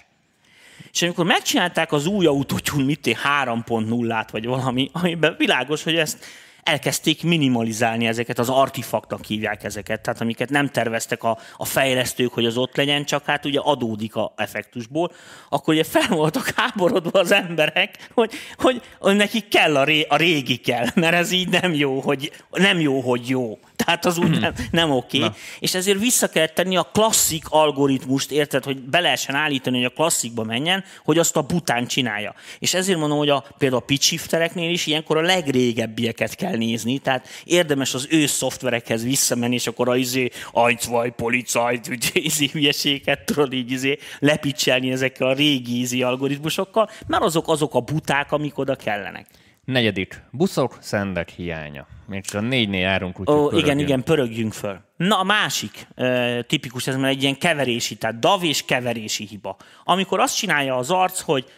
És amikor megcsinálták az új autotune, mit én, 3.0-át, vagy valami, amiben világos, hogy ezt elkezdték minimalizálni ezeket, az artifaktnak hívják ezeket, tehát amiket nem terveztek a, a fejlesztők, hogy az ott legyen, csak hát ugye adódik a effektusból, akkor ugye fel voltak háborodva az emberek, hogy, hogy, hogy nekik kell a, ré, a régi kell, mert ez így nem jó, hogy, nem jó, hogy jó. Tehát az úgy nem, nem oké. Okay. És ezért vissza kell tenni a klasszik algoritmust, érted, hogy be lehessen állítani, hogy a klasszikba menjen, hogy azt a bután csinálja. És ezért mondom, hogy a, például a pitch shiftereknél is ilyenkor a legrégebbieket kell nézni, tehát érdemes az ő szoftverekhez visszamenni, és akkor a izé, ajcvaj, policajt, ugye, (laughs) izé hülyeséget tudod így izé lepicselni ezekkel a régi izé algoritmusokkal, mert azok azok a buták, amik oda kellenek. Negyedik, buszok, szendek hiánya. Még csak a négynél járunk, úgyhogy Ó, igen, pörögjünk. igen, pörögjünk föl. Na, a másik ö, tipikus, ez már egy ilyen keverési, tehát DAV és keverési hiba. Amikor azt csinálja az arc, hogy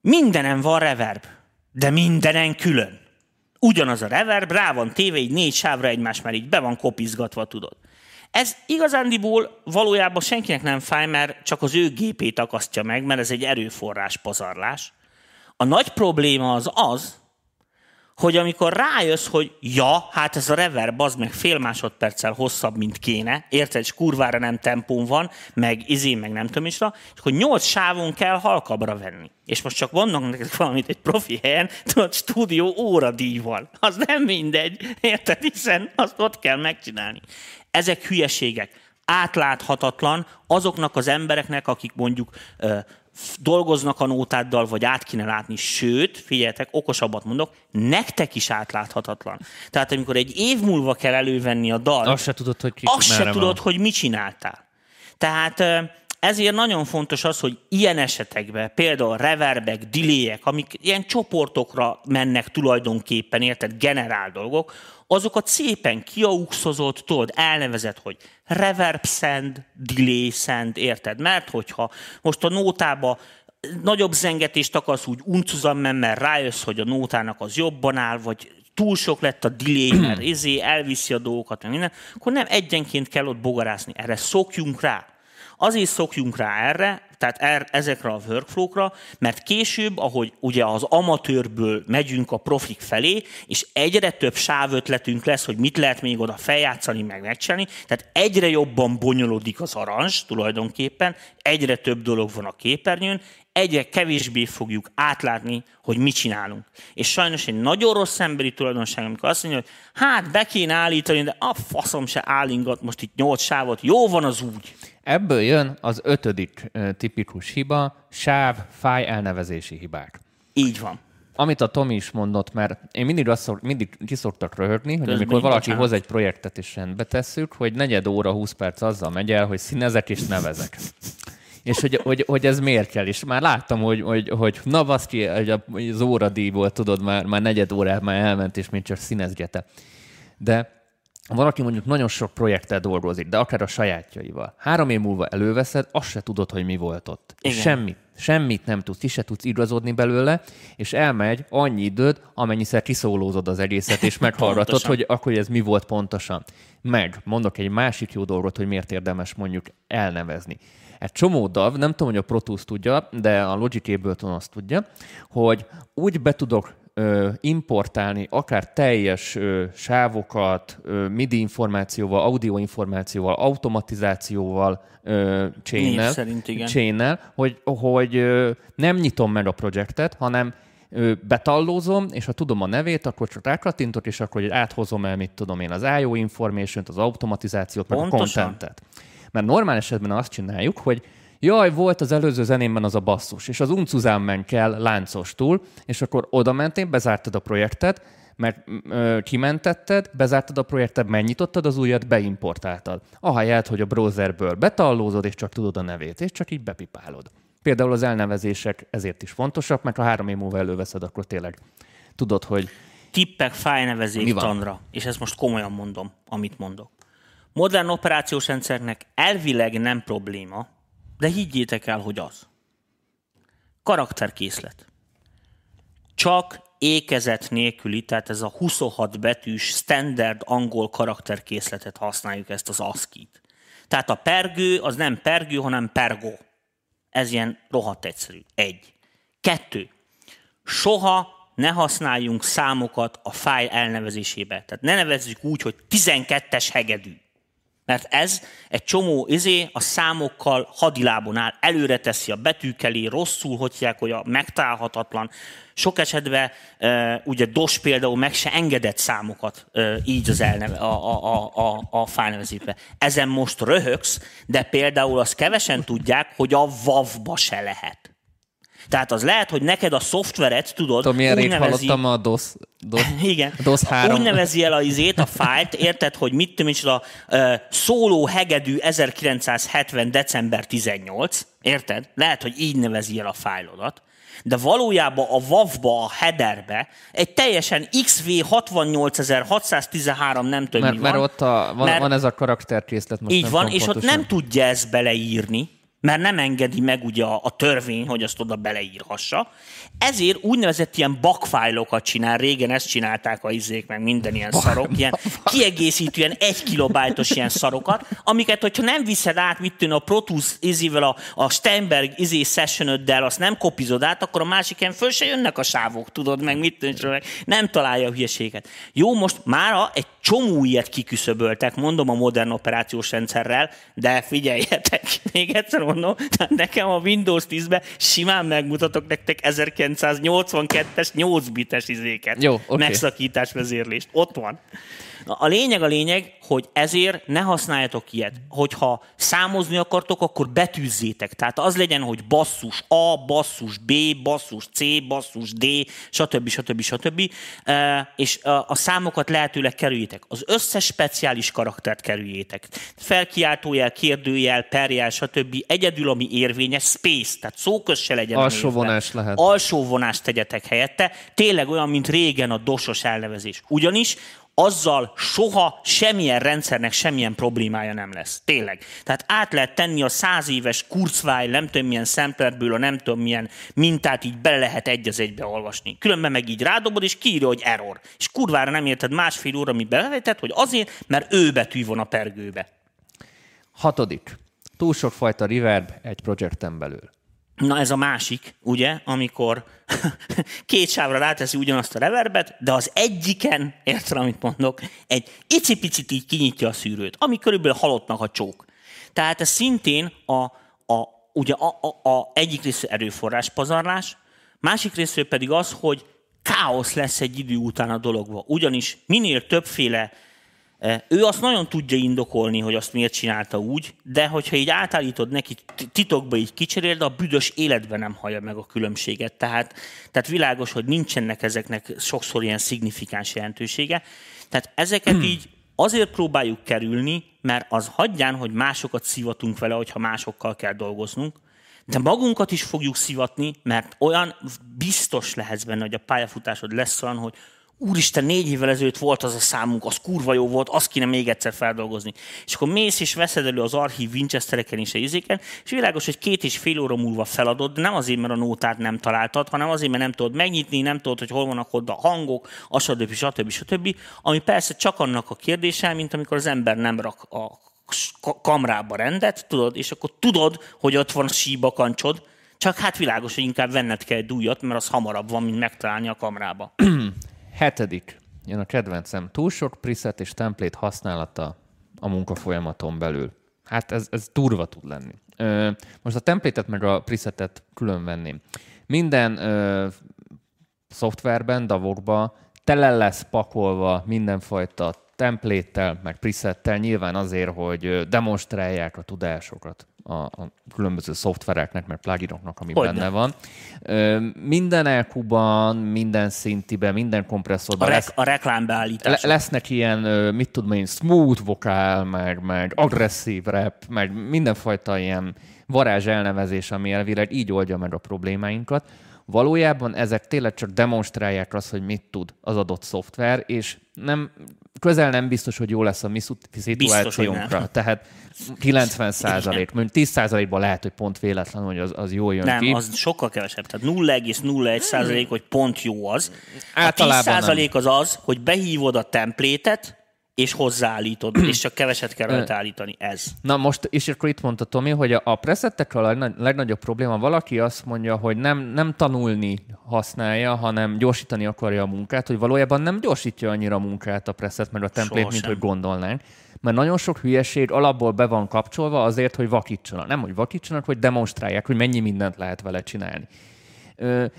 mindenen van reverb, de mindenen külön. Ugyanaz a reverb, rá van téve, így négy sávra egymás mellé, így be van kopizgatva, tudod. Ez igazándiból valójában senkinek nem fáj, mert csak az ő gépét akasztja meg, mert ez egy erőforrás pazarlás. A nagy probléma az az, hogy amikor rájössz, hogy ja, hát ez a reverb az meg fél másodperccel hosszabb, mint kéne, érted, és kurvára nem tempón van, meg izé, meg nem tudom is, és hogy nyolc sávon kell halkabbra venni. És most csak vannak neked valamit egy profi helyen, tudod, stúdió óradíj van. Az nem mindegy, érted, hiszen azt ott kell megcsinálni. Ezek hülyeségek átláthatatlan azoknak az embereknek, akik mondjuk dolgoznak a nótáddal, vagy át kéne látni, sőt, figyeljetek, okosabbat mondok, nektek is átláthatatlan. Tehát amikor egy év múlva kell elővenni a dalt, Azt se tudod, hogy ki azt se van. tudod, hogy mit csináltál. Tehát ezért nagyon fontos az, hogy ilyen esetekben például reverbek, delayek, amik ilyen csoportokra mennek tulajdonképpen, érted, generál dolgok, azokat szépen kiauxozott, tudod, elnevezett, hogy reverb send, delay send, érted? Mert hogyha most a nótába nagyobb zengetést akarsz úgy uncuzammen, mert rájössz, hogy a nótának az jobban áll, vagy túl sok lett a delay, mert izé elviszi a dolgokat, meg minden, akkor nem egyenként kell ott bogarászni. Erre szokjunk rá. Azért szokjunk rá erre, tehát er, ezekre a workflow-kra, mert később, ahogy ugye az amatőrből megyünk a profik felé, és egyre több sávötletünk lesz, hogy mit lehet még oda feljátszani, meg megcsinálni, tehát egyre jobban bonyolódik az aranzs tulajdonképpen, egyre több dolog van a képernyőn, egyre kevésbé fogjuk átlátni, hogy mit csinálunk. És sajnos egy nagyon rossz emberi tulajdonság, amikor azt mondja, hogy hát be kéne állítani, de a faszom se állingat most itt nyolc sávot, jó van az úgy. Ebből jön az ötödik tipikus hiba, sáv, fáj elnevezési hibák. Így van. Amit a Tomi is mondott, mert én mindig, azt szok, mindig kiszoktak röhögni, hogy Közben amikor valaki hoz egy projektet és rendbe tesszük, hogy negyed óra, 20 perc azzal megy el, hogy színezek és nevezek. És hogy, hogy, hogy, ez miért kell. És már láttam, hogy, hogy, hogy na baszki, hogy az óradíjból tudod, már, már negyed órát már elment, és még csak színezgete. De valaki mondjuk nagyon sok projekttel dolgozik, de akár a sajátjaival. Három év múlva előveszed, azt se tudod, hogy mi volt ott. Igen. Semmit. Semmit nem tudsz, ki se tudsz igazodni belőle, és elmegy annyi időd, amennyiszer kiszólózod az egészet, és (laughs) meghallgatod, hogy akkor ez mi volt pontosan. Meg, mondok egy másik jó dolgot, hogy miért érdemes mondjuk elnevezni. Egy csomó DAV, nem tudom, hogy a Pro Tools tudja, de a Logic Ableton azt tudja, hogy úgy be tudok importálni akár teljes sávokat, MIDI információval, audio információval, automatizációval, chain-nel, chain-nel, hogy, hogy nem nyitom meg a projektet, hanem betallózom, és ha tudom a nevét, akkor csak rákattintok, és akkor áthozom el, mit tudom én, az IO information az automatizációt, meg a Pontosan. contentet. Mert normál esetben azt csináljuk, hogy jaj, volt az előző zenémben az a basszus, és az uncuzámmen kell láncos túl, és akkor oda mentél, bezártad a projektet, mert ö, kimentetted, bezártad a projektet, megnyitottad az újat, beimportáltad. Ahelyett, hogy a browserből betallózod, és csak tudod a nevét, és csak így bepipálod. Például az elnevezések ezért is fontosak, mert ha három év múlva előveszed, akkor tényleg tudod, hogy tippek fájnevezék tanra, és ezt most komolyan mondom, amit mondok. Modern operációs rendszernek elvileg nem probléma, de higgyétek el, hogy az. Karakterkészlet. Csak ékezet nélküli, tehát ez a 26 betűs standard angol karakterkészletet használjuk ezt az ASCII-t. Tehát a pergő az nem pergő, hanem pergó. Ez ilyen rohadt egyszerű. Egy. Kettő soha ne használjunk számokat a fájl elnevezésébe. Tehát ne nevezzük úgy, hogy 12-es hegedű. Mert ez egy csomó izé a számokkal hadilábon áll, előre teszi a betűk elé, rosszul hotják, hogy a megtalálhatatlan. Sok esetben ugye DOS például meg se engedett számokat így az elneve, a, a, a, a, a. Ezen most röhögsz, de például azt kevesen tudják, hogy a WAV-ba se lehet. Tehát az lehet, hogy neked a szoftveret, tudod, tudom, milyen úgy nevezi, hallottam a DOS, DOS, (laughs) igen. DOS 3. Úgy nevezi el a izét, a fájlt, érted, hogy mit tudom a uh, szóló hegedű 1970. december 18, érted? Lehet, hogy így nevezi el a fájlodat, de valójában a WAV-ba, a headerbe egy teljesen XV 68613 nem tudom mert, mi van. mert ott a, van, mert- van ez a karakterkészlet. Most így nem van, és ott nem tudja ezt beleírni, mert nem engedi meg ugye a, a törvény, hogy azt oda beleírhassa. Ezért úgynevezett ilyen bakfájlokat csinál, régen ezt csinálták a izék, meg minden ilyen szarok, ilyen kiegészítő, ilyen egy kilobájtos ilyen szarokat, amiket, hogyha nem viszed át, mit tűn a Pro Tools izével, a, a Steinberg izé sessionöddel, azt nem kopizod át, akkor a másik helyen föl se jönnek a sávok, tudod, meg mit tűn, meg nem találja a hülyeséget. Jó, most mára egy csomó ilyet kiküszöböltek, mondom a modern operációs rendszerrel, de figyeljetek, (laughs) még egyszer mondom, tehát nekem a Windows 10-ben simán megmutatok nektek 1982-es 8 bites izéket. Jó, oké. Megszakítás vezérlést. Ott van. A lényeg a lényeg, hogy ezért ne használjatok ilyet. Hogyha számozni akartok, akkor betűzzétek. Tehát az legyen, hogy basszus A, basszus B, basszus C, basszus D, stb. stb. stb. Eh, És a számokat lehetőleg kerüljétek. Az összes speciális karaktert kerüljétek. Felkiáltójel, kérdőjel, perjel, stb. Egyedül, ami érvényes, space, tehát szóköz se legyen. Alsó vonás lehet. Alsó vonást tegyetek helyette. Tényleg olyan, mint régen a dosos elnevezés. Ugyanis azzal soha semmilyen rendszernek semmilyen problémája nem lesz. Tényleg. Tehát át lehet tenni a száz éves Kurzweil, nem tudom milyen szemplerből, a nem tudom milyen mintát így bele lehet egy az egybe olvasni. Különben meg így rádobod, és kiírja, hogy error. És kurvára nem érted másfél óra, mi belevetett, hogy azért, mert ő betű van a pergőbe. Hatodik. Túl sok fajta reverb egy projekten belül. Na ez a másik, ugye, amikor (laughs) két sávra ráteszi ugyanazt a reverbet, de az egyiken, érted, amit mondok, egy icipicit így kinyitja a szűrőt, ami körülbelül halottnak a csók. Tehát ez szintén a, a, ugye a, a, a egyik része erőforrás pazarlás, másik része pedig az, hogy káosz lesz egy idő után a dologba. Ugyanis minél többféle ő azt nagyon tudja indokolni, hogy azt miért csinálta úgy, de hogyha így átállítod neki, titokba így kicseréld, a büdös életben nem hallja meg a különbséget. Tehát, tehát világos, hogy nincsenek ezeknek sokszor ilyen szignifikáns jelentősége. Tehát ezeket hmm. így azért próbáljuk kerülni, mert az hagyján, hogy másokat szivatunk vele, hogyha másokkal kell dolgoznunk, de magunkat is fogjuk szivatni, mert olyan biztos lehetsz benne, hogy a pályafutásod lesz olyan, hogy úristen, négy évvel ezelőtt volt az a számunk, az kurva jó volt, azt kéne még egyszer feldolgozni. És akkor mész és veszed elő az archív Winchestereken és izéken, és világos, hogy két és fél óra múlva feladod, de nem azért, mert a nótát nem találtad, hanem azért, mert nem tudod megnyitni, nem tudod, hogy hol vannak ott a hangok, a stb. stb. stb. Ami persze csak annak a kérdése, mint amikor az ember nem rak a kamrába rendet, tudod, és akkor tudod, hogy ott van a síbakancsod, csak hát világos, hogy inkább venned kell egy újat, mert az hamarabb van, mint megtalálni a kamrába. (clears throat) Hetedik, jön a kedvencem, túl sok preset és template használata a munkafolyamaton belül. Hát ez, ez durva tud lenni. Ö, most a template-et meg a presetet külön venném. Minden ö, szoftverben, davokba tele lesz pakolva mindenfajta template meg presettel, nyilván azért, hogy demonstrálják a tudásokat a, a különböző szoftvereknek, meg pluginoknak, ami Hogyne. benne van. Minden elkuban, minden szintiben, minden kompresszorban. A, rek- lesz, a reklámbeállítás. Le- lesznek ilyen, mit tudom én, smooth vokál, meg, meg agresszív rap, meg mindenfajta ilyen varázs elnevezés, ami elvileg így oldja meg a problémáinkat. Valójában ezek tényleg csak demonstrálják azt, hogy mit tud az adott szoftver, és nem, közel nem biztos, hogy jó lesz a mi szituációnkra. Tehát 90 százalék, mondjuk 10 százalékban lehet, hogy pont véletlen, hogy az, az jól jön nem, ki. az sokkal kevesebb. Tehát 0,01 százalék, hogy pont jó az. A 10 százalék az az, hogy behívod a templétet, és hozzáállítod, (clears throat) és csak keveset kell rajta állítani. Ez. Na most, és akkor itt mondta Tomi, hogy a, a presettekkel a legnagyobb probléma, valaki azt mondja, hogy nem, nem tanulni használja, hanem gyorsítani akarja a munkát, hogy valójában nem gyorsítja annyira a munkát a preset, meg a template, Sohasem. mint hogy gondolnánk. Mert nagyon sok hülyeség alapból be van kapcsolva azért, hogy vakítsanak. Nem, hogy vakítsanak, hogy demonstrálják, hogy mennyi mindent lehet vele csinálni.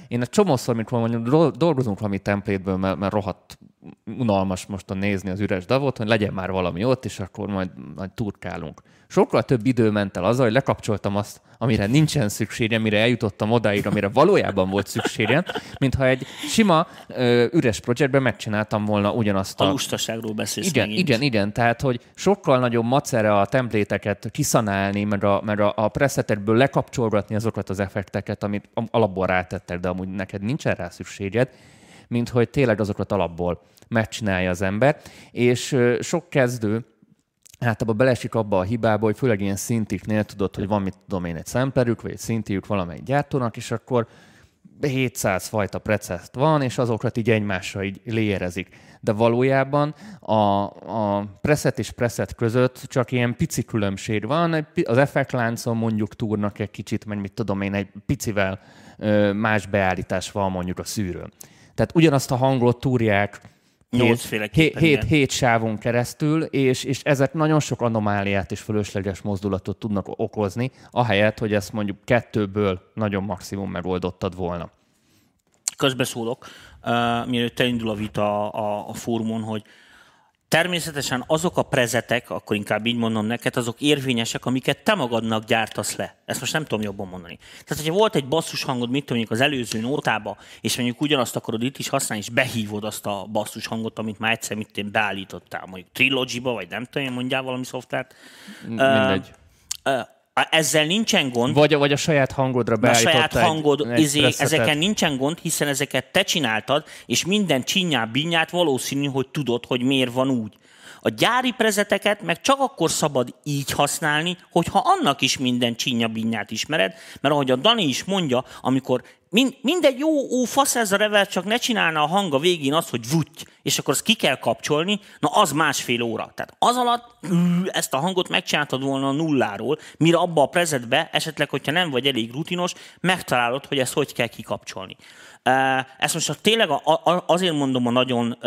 Én egy csomószor, mikor mondjuk dolgozunk valami templétből, mert, mert rohadt unalmas most a nézni az üres davot, hogy legyen már valami ott, és akkor majd, majd turkálunk. Sokkal több idő ment el azzal, hogy lekapcsoltam azt, amire nincsen szükségem, mire eljutottam odáig, amire valójában volt szükségem, mintha egy sima ö, üres projektben megcsináltam volna ugyanazt a... A lustaságról beszélsz Igen, megint. igen, igen. Tehát, hogy sokkal nagyobb macere a templéteket kiszanálni, meg a, meg a, a presetekből lekapcsolgatni azokat az effekteket, amit alapból rátettek, de amúgy neked nincsen rá szükséged, mint hogy tényleg azokat alapból megcsinálja az ember. És sok kezdő általában belesik abba a hibába, hogy főleg ilyen szintiknél tudod, hogy van, mit tudom én, egy szemplerük, vagy egy szintjük valamelyik gyártónak, és akkor 700 fajta preceszt van, és azokat így egymásra így léjerezik. De valójában a, a preset és preset között csak ilyen pici különbség van. Az effektláncon mondjuk túrnak egy kicsit, meg mit tudom én, egy picivel más beállítás van mondjuk a szűrőn. Tehát ugyanazt a hangot túrják hét, hét, hét sávon keresztül, és, és ezek nagyon sok anomáliát és fölösleges mozdulatot tudnak okozni, ahelyett, hogy ezt mondjuk kettőből nagyon maximum megoldottad volna. Közbeszólok, uh, mielőtt elindul a vita a, a fórumon, hogy Természetesen azok a prezetek, akkor inkább így mondom neked, azok érvényesek, amiket te magadnak gyártasz le. Ezt most nem tudom jobban mondani. Tehát, hogyha volt egy basszus hangod, mit tudom, az előző nótába, és mondjuk ugyanazt akarod itt is használni, és behívod azt a basszus hangot, amit már egyszer mit én beállítottál, mondjuk Trilogy-ba, vagy nem tudom, mondjál valami szoftvert. Mindegy. Uh, uh, ezzel nincsen gond. Vagy, vagy a saját hangodra beállítottál. A saját hangod, egy, izé, egy ezeken nincsen gond, hiszen ezeket te csináldtad, és minden csinyát, binyát valószínű, hogy tudod, hogy miért van úgy. A gyári prezeteket meg csak akkor szabad így használni, hogyha annak is minden csinya binyát ismered, mert ahogy a Dani is mondja, amikor mind, mindegy jó, ó, fasz ez a revel, csak ne csinálna a hang a végén az, hogy vutty, és akkor azt ki kell kapcsolni, na az másfél óra. Tehát az alatt ezt a hangot megcsináltad volna a nulláról, mire abba a prezetbe, esetleg, hogyha nem vagy elég rutinos, megtalálod, hogy ezt hogy kell kikapcsolni. Ezt most tényleg azért mondom a nagyon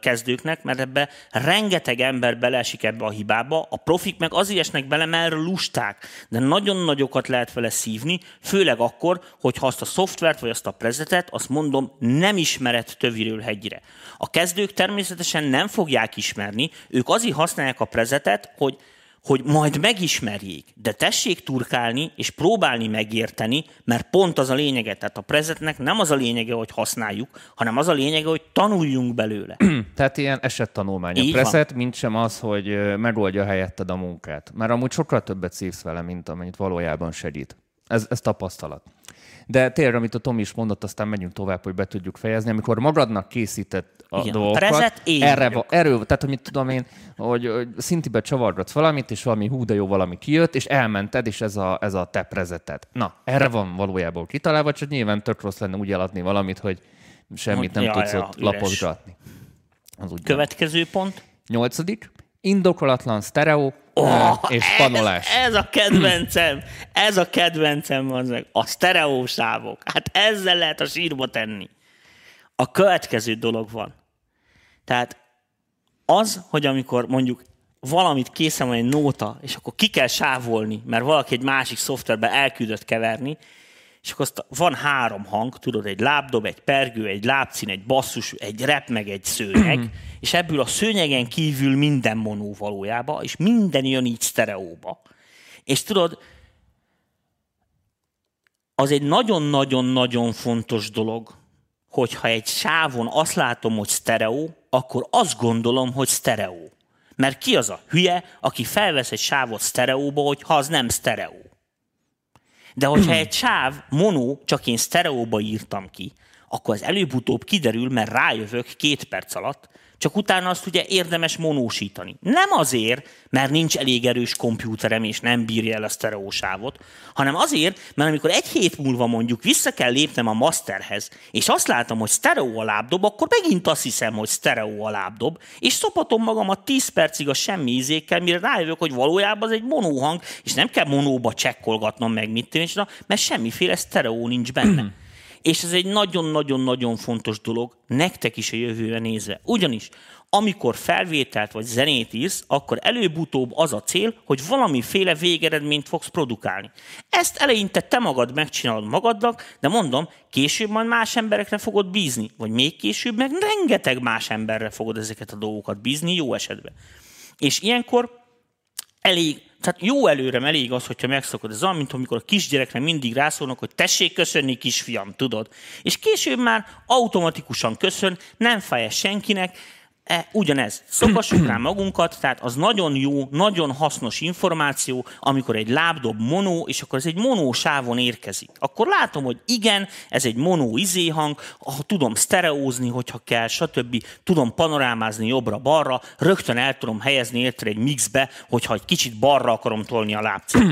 kezdőknek, mert ebbe rengeteg ember beleesik ebbe a hibába, a profik meg azért esnek bele, mert lusták, de nagyon nagyokat lehet vele szívni, főleg akkor, hogyha azt a szoftvert vagy azt a prezetet, azt mondom, nem ismered töviről hegyre. A kezdők természetesen nem fogják ismerni, ők azért használják a prezetet, hogy hogy majd megismerjék, de tessék turkálni és próbálni megérteni, mert pont az a lényege. Tehát a prezetnek nem az a lényege, hogy használjuk, hanem az a lényege, hogy tanuljunk belőle. (clears throat) Tehát ilyen esettanulmány a prezet, mint sem az, hogy megoldja helyetted a munkát. Mert amúgy sokkal többet szívsz vele, mint amennyit valójában segít. Ez, ez tapasztalat. De tényleg, amit a Tom is mondott, aztán megyünk tovább, hogy be tudjuk fejezni. Amikor magadnak készített a Igen, dolgokat, én erre, va, erről, tehát amit tudom én, hogy, hogy szintibe csavargatsz valamit, és valami hú, de jó valami kijött, és elmented, és ez a, ez a te prezeted. Na, erre van valójában kitalálva, csak nyilván tök rossz lenne úgy eladni valamit, hogy semmit nem ja, tudsz ja, ott lapozgatni. Az úgy Következő van. pont. Nyolcadik. Indokolatlan sztereó oh, és panolás. Ez, ez a kedvencem, ez a kedvencem az meg. A sztereósávok. Hát ezzel lehet a sírba tenni. A következő dolog van. Tehát az, hogy amikor mondjuk valamit készen van egy nóta, és akkor ki kell sávolni, mert valaki egy másik szoftverbe elküldött keverni, és akkor azt van három hang, tudod, egy lábdob, egy pergő, egy lábcín, egy basszus, egy rep, meg egy szőnyeg, (clears throat) és ebből a szőnyegen kívül minden monó valójában, és minden jön így sztereóba. És tudod, az egy nagyon-nagyon-nagyon fontos dolog, hogyha egy sávon azt látom, hogy sztereó, akkor azt gondolom, hogy sztereó. Mert ki az a hülye, aki felvesz egy sávot sztereóba, hogyha az nem sztereó. De hogyha egy sáv mono, csak én sztereóba írtam ki, akkor az előbb-utóbb kiderül, mert rájövök két perc alatt, csak utána azt ugye érdemes monósítani. Nem azért, mert nincs elég erős kompjúterem, és nem bírja el a sztereósávot, hanem azért, mert amikor egy hét múlva mondjuk vissza kell lépnem a masterhez, és azt látom, hogy sztereó a lábdob, akkor megint azt hiszem, hogy sztereó a lábdob, és szopatom magamat 10 percig a semmi ízékkel, mire rájövök, hogy valójában az egy monóhang, és nem kell monóba csekkolgatnom meg, mit tűnés, mert semmiféle sztereó nincs benne. (clears throat) És ez egy nagyon-nagyon-nagyon fontos dolog, nektek is a jövőre nézve. Ugyanis, amikor felvételt vagy zenét írsz, akkor előbb-utóbb az a cél, hogy valamiféle végeredményt fogsz produkálni. Ezt eleinte te magad megcsinálod magadnak, de mondom, később majd más emberekre fogod bízni, vagy még később meg rengeteg más emberre fogod ezeket a dolgokat bízni, jó esetben. És ilyenkor elég tehát jó előre elég az, hogyha megszokod. Ez olyan, mint amikor a kisgyerekre mindig rászólnak, hogy tessék köszönni, kisfiam, tudod. És később már automatikusan köszön, nem fáj senkinek, E, ugyanez. Szokassuk rá magunkat, tehát az nagyon jó, nagyon hasznos információ, amikor egy lábdob monó, és akkor ez egy monó sávon érkezik. Akkor látom, hogy igen, ez egy monó izéhang, ha tudom sztereózni, hogyha kell, stb. Tudom panorámázni jobbra-balra, rögtön el tudom helyezni érte egy mixbe, hogyha egy kicsit balra akarom tolni a lábcét.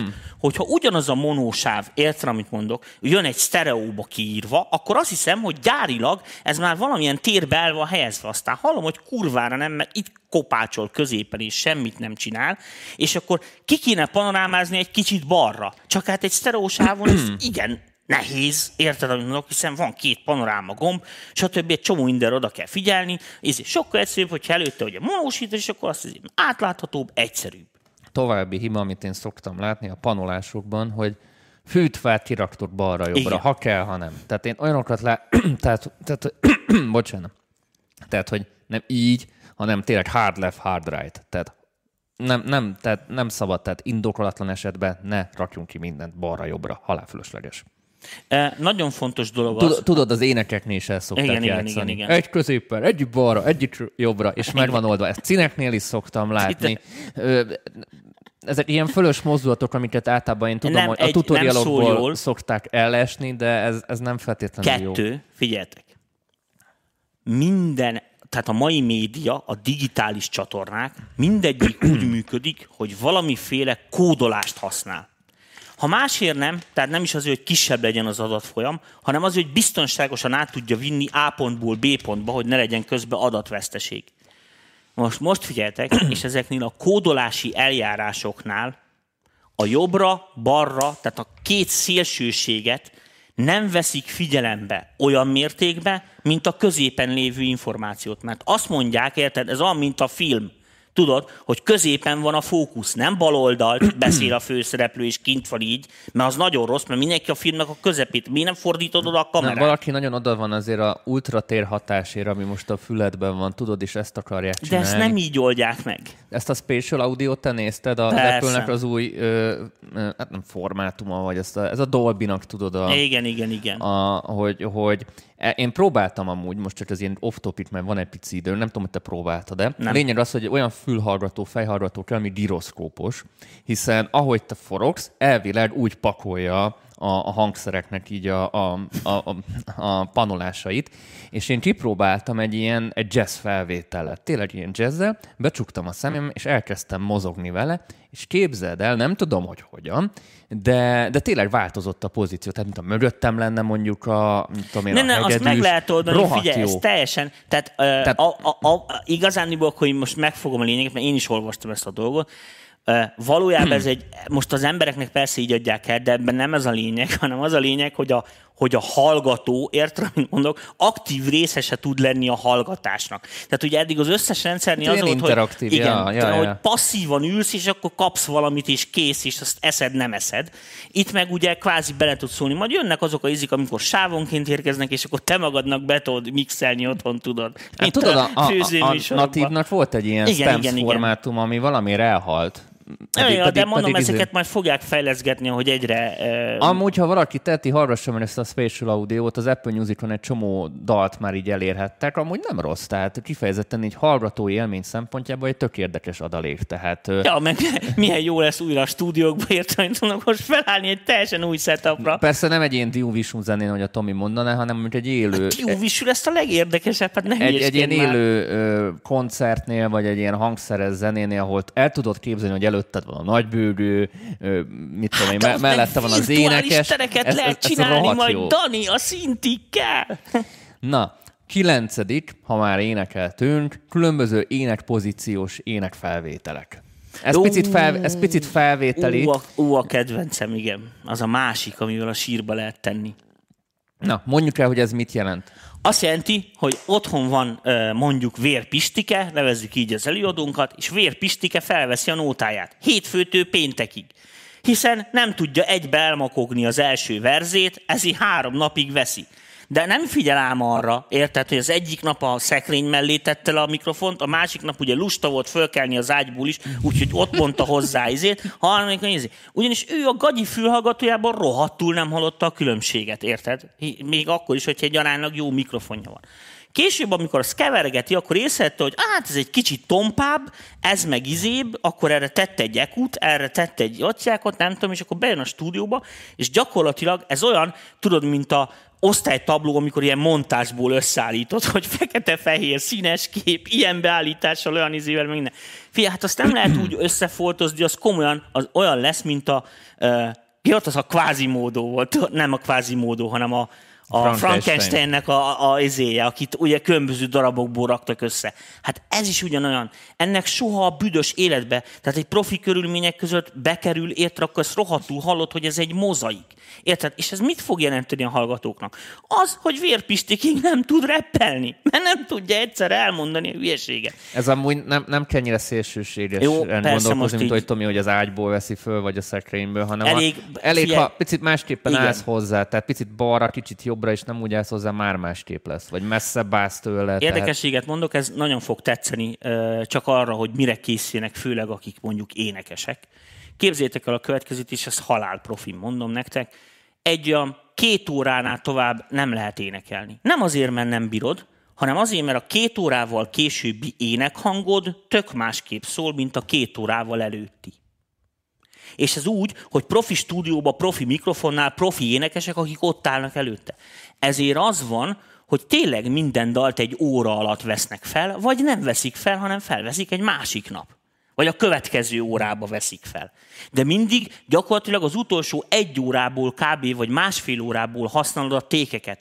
Hogyha ugyanaz a monósáv, érted, amit mondok, jön egy sztereóba kiírva, akkor azt hiszem, hogy gyárilag ez már valamilyen térbe el van helyezve. Aztán hallom, hogy kurvára nem, mert itt kopácsol középen, és semmit nem csinál, és akkor ki kéne panorámázni egy kicsit balra. Csak hát egy sztereósávon ez (clears throat) igen nehéz, érted, amit mondok, hiszen van két panoráma gomb, stb. egy csomó mindenre oda kell figyelni, és sokkal egyszerűbb, hogyha előtte a monósít, és akkor azt hiszem, átláthatóbb, egyszerűbb további hiba, amit én szoktam látni a panolásokban, hogy fűtfát kiraktok balra-jobbra, Igen. ha kell, ha nem. Tehát én olyanokat lát... (clears throat) tehát, tehát (clears throat) bocsánat. Tehát, hogy nem így, hanem tényleg hard left, hard right. Tehát nem, nem, tehát nem szabad, tehát indokolatlan esetben ne rakjunk ki mindent balra-jobbra, halálfölösleges. E, nagyon fontos dolog az... Tudod, az énekeknél is el szokták igen, játszani. Igen, igen, igen. Egy középen, egy balra, egy jobbra, és igen. megvan oldva. Ezt cineknél is szoktam látni. Ezek ilyen fölös mozdulatok, amiket általában én tudom, nem, hogy a tutorialokból szokták elesni, de ez, ez nem feltétlenül Kettő, jó. Kettő, figyeljetek. Minden, tehát a mai média, a digitális csatornák, mindegyik (clears throat) úgy működik, hogy valamiféle kódolást használ. Ha másért nem, tehát nem is az, hogy kisebb legyen az adatfolyam, hanem az, hogy biztonságosan át tudja vinni A pontból B pontba, hogy ne legyen közben adatveszteség. Most, most figyeltek, (clears throat) és ezeknél a kódolási eljárásoknál a jobbra, balra, tehát a két szélsőséget nem veszik figyelembe olyan mértékben, mint a középen lévő információt. Mert azt mondják, érted, ez olyan, mint a film. Tudod, hogy középen van a fókusz, nem bal oldalt (clears throat) beszél a főszereplő, és kint van így, mert az nagyon rossz, mert mindenki a filmnek a közepét. Mi nem fordítod oda a kamerát? Nem, valaki nagyon oda van azért a ultratér hatásért, ami most a füledben van, tudod, és ezt akarják De csinálni. ezt nem így oldják meg. Ezt a Spatial Audio te nézted? A. Apple-nek az új, ö, ö, hát nem formátuma, vagy ezt a, ez a Dolby-nak tudod, a, Igen, igen, igen. a, hogy, hogy én próbáltam amúgy, most csak ez ilyen off-topic, mert van egy pici idő, nem tudom, hogy te próbáltad-e. Nem. A lényeg az, hogy olyan fülhallgató, fejhallgató kell, ami gyroszkópos, hiszen ahogy te forogsz, elvileg úgy pakolja a, a hangszereknek így a, a, a, a, a panolásait, és én kipróbáltam egy ilyen egy jazz felvételet, tényleg ilyen jazzzel, becsuktam a szemem, és elkezdtem mozogni vele, és képzeld el, nem tudom, hogy hogyan, de, de tényleg változott a pozíció, tehát mint a mögöttem lenne mondjuk a, mint tudom én, Ne, a ne, azt hegedűs. meg lehet oldani, figyelj, jó. ez teljesen, tehát, tehát Tehát- a, a, a, igazániból, hogy most megfogom a lényeget, mert én is olvastam ezt a dolgot, valójában ez (clears throat) egy, most az embereknek persze így adják el, de ebben nem ez a lényeg, (laughs) hanem az a lényeg, hogy a, hogy a hallgató, érted, amit mondok, aktív részese tud lenni a hallgatásnak. Tehát ugye eddig az összes rendszernél Hát az volt, hogy, igen, ja, ja, ja. hogy passzívan ülsz, és akkor kapsz valamit, és kész, és azt eszed, nem eszed. Itt meg ugye kvázi bele tudsz szólni. Majd jönnek azok a izik, amikor sávonként érkeznek, és akkor te magadnak be tudod mixelni otthon, tudod. Hát tudod, a, a, a, a natívnak volt egy ilyen Igen, igen, stems igen. formátum, ami valamiért elhalt. Ja, ja, de mondom, izé- ezeket majd fogják fejleszgetni, hogy egyre... Uh, Amúgy, ha valaki teheti, hallgassa meg ezt a Spatial Audio-t, az Apple Musicon egy csomó dalt már így elérhettek, amúgy nem rossz, tehát kifejezetten így hallgatói élmény szempontjából egy tök érdekes adalék, tehát ö, ja, meg (laughs) milyen jó lesz újra a stúdiókba érteni, tudnak most felállni egy teljesen új setupra. persze nem egy ilyen Dio Vision zenén, hogy a Tomi mondaná, hanem egy élő, visül ezt a legérdekesebb, hát ne egy, egy ilyen már. élő koncertnél, vagy egy ilyen hangszeres zenénél, ahol el tudod képzelni, hogy előtted van a nagybőgő, mit tudom én, meg mellette van az énekes. tereket lehet csinálni, rohadt majd jó. Dani, a szintig kell. (laughs) Na, kilencedik, ha már énekeltünk, különböző énekpozíciós énekfelvételek. Ez Ó. picit, fel, ez picit felvételi. Ú, a, ú, a kedvencem, igen. Az a másik, amivel a sírba lehet tenni. Na, mondjuk el, hogy ez mit jelent. Azt jelenti, hogy otthon van mondjuk Vérpistike, nevezzük így az előadónkat, és Vérpistike felveszi a nótáját. Hétfőtől péntekig. Hiszen nem tudja egybe elmakogni az első verzét, ezért három napig veszi. De nem figyel ám arra, érted, hogy az egyik nap a szekrény mellé tette le a mikrofont, a másik nap ugye lusta volt fölkelni az ágyból is, úgyhogy ott mondta hozzá izét, harmadik izé. Ugyanis ő a gagyi fülhallgatójában rohadtul nem hallotta a különbséget, érted? Még akkor is, hogyha egy aránylag jó mikrofonja van. Később, amikor azt kevergeti, akkor észrevette, hogy hát ez egy kicsit tompább, ez meg izébb, akkor erre tette egy ekut, erre tette egy atyákot, nem tudom, és akkor bejön a stúdióba, és gyakorlatilag ez olyan, tudod, mint a osztálytabló, amikor ilyen montásból összeállított, hogy fekete-fehér, színes kép, ilyen beállítással, olyan izével, meg minden. Figyelj, hát azt nem lehet úgy összefoltozni, az komolyan az olyan lesz, mint a, uh, ja, ott az a kvázimódó volt, nem a kvázimódó, hanem a, a Frankenstein. Frankensteinnek a, a izéje, akit ugye különböző darabokból raktak össze. Hát ez is ugyanolyan. Ennek soha a büdös életbe, tehát egy profi körülmények között bekerül, érted, akkor ezt rohadtul hallod, hogy ez egy mozaik. Érted? És ez mit fog jelenteni a hallgatóknak? Az, hogy vérpistikig nem tud reppelni, mert nem tudja egyszer elmondani a hülyeséget. Ez amúgy nem, nem kell ennyire szélsőséges Jó, persze, most mint így- hogy Tomi, hogy az ágyból veszi föl, vagy a szekrényből, hanem Elég- a, elég figyelj. ha picit másképpen Igen. állsz hozzá, tehát picit balra, kicsit jobbra, és nem úgy állsz hozzá, már másképp lesz, vagy messzebb állsz tőle. Tehát... Érdekességet mondok, ez nagyon fog tetszeni csak arra, hogy mire készüljenek, főleg akik mondjuk énekesek. Képzétek el a következőt, és ezt halál profin mondom nektek. Egy olyan két óránál tovább nem lehet énekelni. Nem azért, mert nem bírod, hanem azért, mert a két órával későbbi énekhangod tök másképp szól, mint a két órával előtti. És ez úgy, hogy profi stúdióba, profi mikrofonnál, profi énekesek, akik ott állnak előtte. Ezért az van, hogy tényleg minden dalt egy óra alatt vesznek fel, vagy nem veszik fel, hanem felveszik egy másik nap. Vagy a következő órába veszik fel. De mindig gyakorlatilag az utolsó egy órából kb. vagy másfél órából használod a tékeket.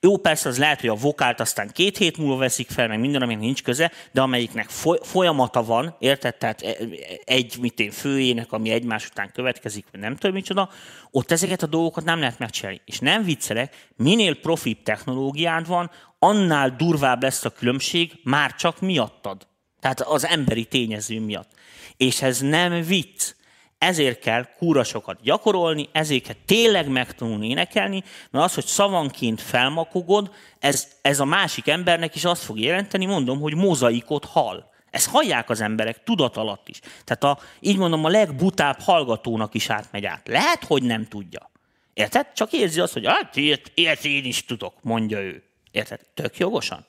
Jó, persze az lehet, hogy a vokált aztán két hét múlva veszik fel, meg minden, aminek nincs köze, de amelyiknek folyamata van, érted? Tehát e, egy, mit én, főjének, ami egymás után következik, vagy nem tudom micsoda, ott ezeket a dolgokat nem lehet megcsinálni. És nem viccelek, minél profibb technológiád van, annál durvább lesz a különbség, már csak miattad. Tehát az emberi tényező miatt. És ez nem vicc. Ezért kell kúrasokat gyakorolni, ezért kell tényleg megtanulni énekelni, mert az, hogy szavanként felmakogod, ez, ez a másik embernek is azt fog jelenteni, mondom, hogy mozaikot hal. Ezt hallják az emberek tudat alatt is. Tehát a, így mondom, a legbutább hallgatónak is átmegy át. Lehet, hogy nem tudja. Érted? Csak érzi azt, hogy hát ilyet, ilyet én is tudok, mondja ő. Érted? Tök jogosan.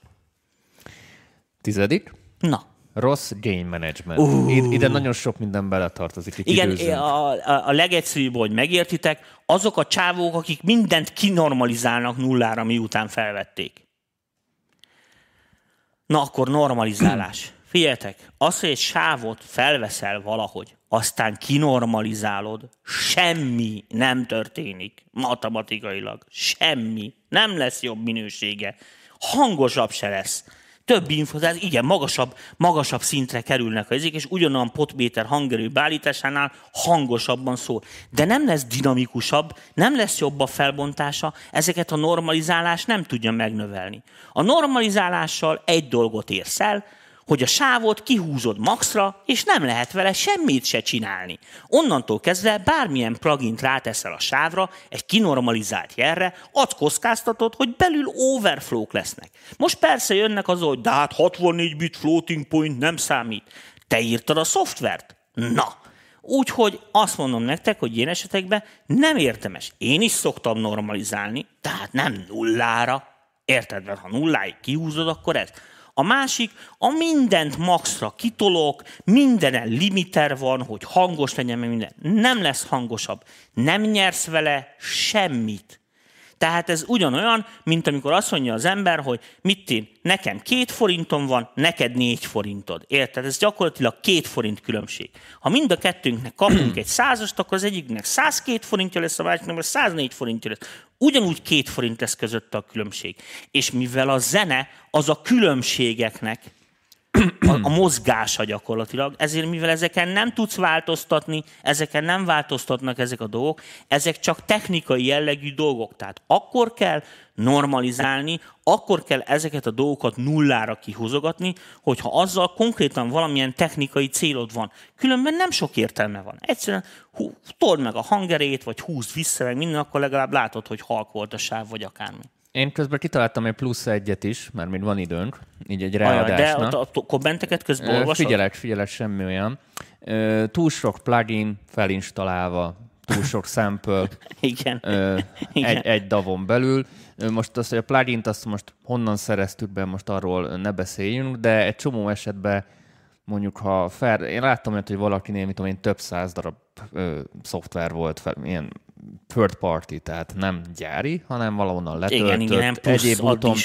Tizedik. Na. Rossz game management. Uh. Ide nagyon sok minden beletartozik. Itt Igen, a, a, a legegyszerűbb, hogy megértitek, azok a csávók, akik mindent kinormalizálnak nullára, miután felvették. Na akkor normalizálás. (clears throat) Figyeljetek, az, hogy egy sávot felveszel valahogy, aztán kinormalizálod, semmi nem történik matematikailag. Semmi. Nem lesz jobb minősége. Hangosabb se lesz több info, tehát igen, magasabb, magasabb szintre kerülnek ezek, és ugyanolyan potméter hangerő beállításánál hangosabban szól. De nem lesz dinamikusabb, nem lesz jobb a felbontása, ezeket a normalizálás nem tudja megnövelni. A normalizálással egy dolgot érsz el, hogy a sávot kihúzod maxra, és nem lehet vele semmit se csinálni. Onnantól kezdve bármilyen plugin ráteszel a sávra, egy kinormalizált jelre, azt kockáztatod, hogy belül overflow lesznek. Most persze jönnek az, hogy de hát 64 bit floating point nem számít. Te írtad a szoftvert? Na, Úgyhogy azt mondom nektek, hogy ilyen esetekben nem értemes. Én is szoktam normalizálni, tehát nem nullára. Érted? Mert ha nulláig kihúzod, akkor ez. A másik, a mindent maxra kitolok, mindenen limiter van, hogy hangos legyen, minden. Nem lesz hangosabb. Nem nyersz vele semmit. Tehát ez ugyanolyan, mint amikor azt mondja az ember, hogy mit én, nekem két forintom van, neked négy forintod. Érted? Ez gyakorlatilag két forint különbség. Ha mind a kettőnknek kapunk egy százast, akkor az egyiknek 102 forintja lesz, a másiknak 104 forintja lesz. Ugyanúgy két forint lesz között a különbség. És mivel a zene az a különbségeknek a, a mozgása gyakorlatilag. Ezért, mivel ezeken nem tudsz változtatni, ezeken nem változtatnak ezek a dolgok, ezek csak technikai jellegű dolgok. Tehát akkor kell normalizálni, akkor kell ezeket a dolgokat nullára kihúzogatni, hogyha azzal konkrétan valamilyen technikai célod van. Különben nem sok értelme van. Egyszerűen hú, told meg a hangerét, vagy húzd vissza, meg minden, akkor legalább látod, hogy halk volt a sáv, vagy akármi. Én közben kitaláltam egy plusz egyet is, mert még van időnk, így egy ráadásnak. De a, a kommenteket közben olvasod? Figyelek, figyelek, semmi olyan. Túl sok plugin felinstallálva, túl sok (laughs) sample Igen. (laughs) Igen. Egy, egy davon belül. Most azt, hogy a plugin-t azt most honnan szereztük be, most arról ne beszéljünk, de egy csomó esetben mondjuk ha fel, én láttam olyat, hogy valakinél, mit tudom én, több száz darab ö, szoftver volt, fel, ilyen third party, tehát nem gyári, hanem valahonnan letöltött, igen, igen, egyéb úton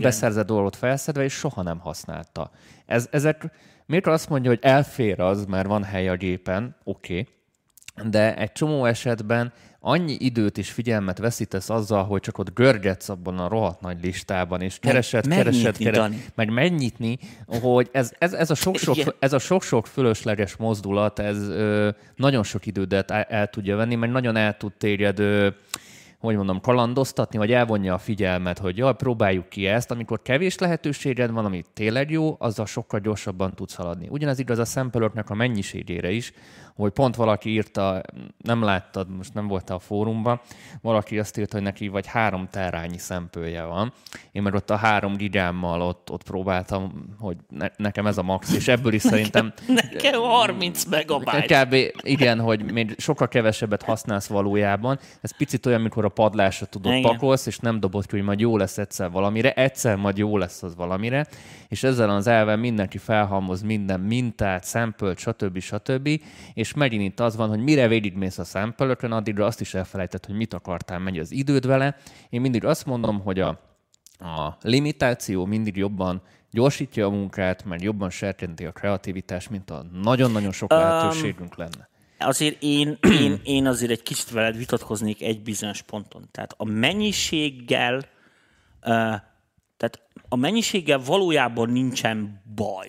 beszerzett dolgot felszedve, és soha nem használta. Ez, ezek, miért azt mondja, hogy elfér az, mert van hely a gépen, oké, okay, de egy csomó esetben annyi időt és figyelmet veszítesz azzal, hogy csak ott görgetsz abban a rohadt nagy listában, és keresed, meg keresed, keresed, meg megnyitni, hogy ez, ez, ez, a sok-sok, ez a sok-sok fölösleges mozdulat, ez ö, nagyon sok idődet el, el tudja venni, mert nagyon el tud térjed ö, hogy mondom, kalandoztatni, vagy elvonja a figyelmet, hogy jaj, próbáljuk ki ezt, amikor kevés lehetőséged van, ami tényleg jó, azzal sokkal gyorsabban tudsz haladni. Ugyanez igaz a szempelőknek a mennyiségére is, hogy pont valaki írta, nem láttad, most nem voltál a fórumban, valaki azt írta, hogy neki vagy három terányi szempője van. Én meg ott a három gigámmal ott, ott próbáltam, hogy ne, nekem ez a max, és ebből is (laughs) szerintem... Nekem 30 megabyte. Kb. igen, hogy még sokkal kevesebbet használsz valójában. Ez picit olyan, mikor a padlásra tudod igen. pakolsz, és nem dobod ki, hogy majd jó lesz egyszer valamire, egyszer majd jó lesz az valamire, és ezzel az elven mindenki felhalmoz minden mintát, szempölt, stb. stb. És megint itt az van, hogy mire végigmész a szempölökön, addigra azt is elfelejtett, hogy mit akartál, megy az időd vele. Én mindig azt mondom, hogy a a limitáció mindig jobban gyorsítja a munkát, mert jobban serkenti a kreativitás, mint a nagyon-nagyon sok lehetőségünk lenne. Azért én, (clears throat) én, én azért egy kicsit veled vitatkoznék egy bizonyos ponton. Tehát a mennyiséggel, tehát a mennyiséggel valójában nincsen baj.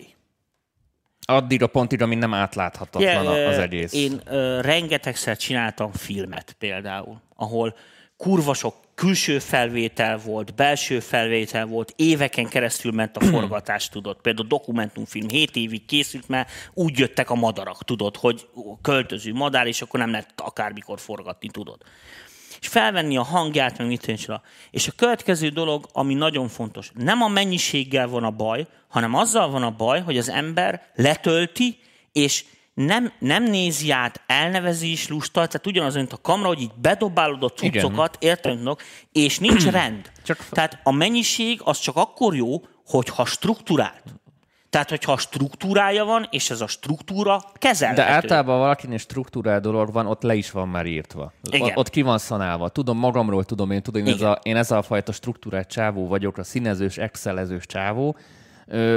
Addig a pontig, ami nem átláthatatlan Yeah, az egész. Én rengetegszer csináltam filmet például, ahol kurva sok külső felvétel volt, belső felvétel volt, éveken keresztül ment a forgatás, tudod. Például dokumentumfilm 7 évig készült, mert úgy jöttek a madarak, tudod, hogy költöző madár, és akkor nem lehet akármikor forgatni, tudod. És felvenni a hangját, meg mit tűncsa. És a következő dolog, ami nagyon fontos, nem a mennyiséggel van a baj, hanem azzal van a baj, hogy az ember letölti, és nem, nem nézi át, elnevezi is lusta, tehát ugyanaz, mint a kamera, hogy így bedobálod a cuccokat, érted, tudok, és nincs (clears throat) rend. Csak- Tehát a mennyiség az csak akkor jó, hogyha struktúrált. Tehát, hogyha struktúrája van, és ez a struktúra kezelhető. De általában valakinél struktúrált dolog van, ott le is van már írtva. Igen. Ott, ki van szanálva. Tudom, magamról tudom, én tudom, én ez, a, én ez a fajta struktúrált csávó vagyok, a színezős, excelezős csávó.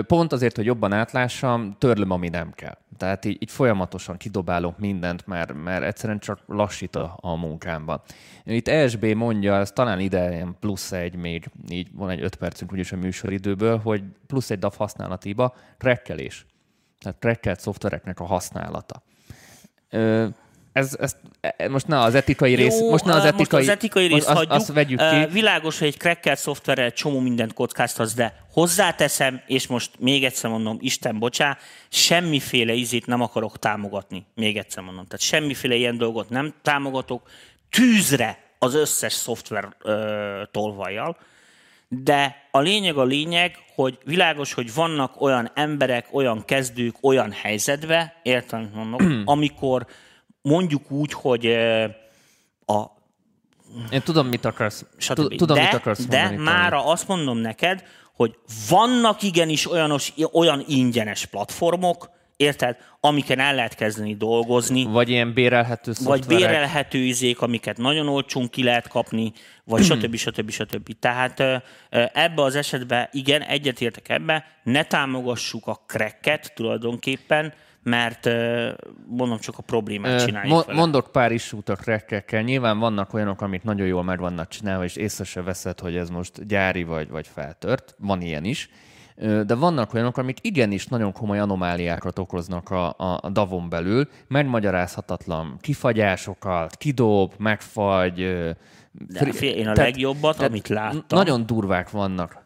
Pont azért, hogy jobban átlássam, törlöm, ami nem kell. Tehát így, így folyamatosan kidobálok mindent, mert, mert egyszerűen csak lassít a, a munkámban. Itt ESB mondja, ez talán ide plusz egy még, így van egy öt percünk úgyis a műsoridőből, hogy plusz egy DAV használatiba trekkelés. Tehát trekkelt szoftvereknek a használata. Ö, ez, ez, e- most ne az etikai rész, Jó, most ne az ö, etikai, most az etikai részt azt, hagyjuk. azt vegyük Ö, ki. Világos, hogy egy cracker szoftverrel csomó mindent kockáztatsz, de hozzáteszem, és most még egyszer mondom, Isten bocsá, semmiféle ízét nem akarok támogatni. Még egyszer mondom. Tehát semmiféle ilyen dolgot nem támogatok. Tűzre az összes szoftver ö, tolvajjal. De a lényeg a lényeg, hogy világos, hogy vannak olyan emberek, olyan kezdők, olyan helyzetbe, értem, mondok, (clears throat) amikor mondjuk úgy, hogy a Én tudom, mit akarsz, stb. tu- tudom, de, mit akarsz de mondani. Mára azt mondom neked, hogy vannak igenis olyanos, olyan ingyenes platformok, érted, amiken el lehet kezdeni dolgozni, Vagy ilyen bérelhető vagy szoftverek. bérelhető izék, amiket nagyon olcsón ki lehet kapni, vagy (clears throat) stb. stb. stb. Tehát ebbe az esetben igen, egyetértek ebbe, ne támogassuk a cracket tulajdonképpen, mert mondom, csak a problémát csináljuk mo- vele. Mondok pár isút a crackekkel. Nyilván vannak olyanok, amik nagyon jól meg vannak csinálva, és észre se veszed, hogy ez most gyári vagy, vagy feltört. Van ilyen is. De vannak olyanok, amik igenis nagyon komoly anomáliákat okoznak a, a, a davon belül, megmagyarázhatatlan kifagyásokkal, kidob, megfagy. De fri- figyelj, én a tehát- legjobbat, tehát amit láttam, Nagyon durvák vannak.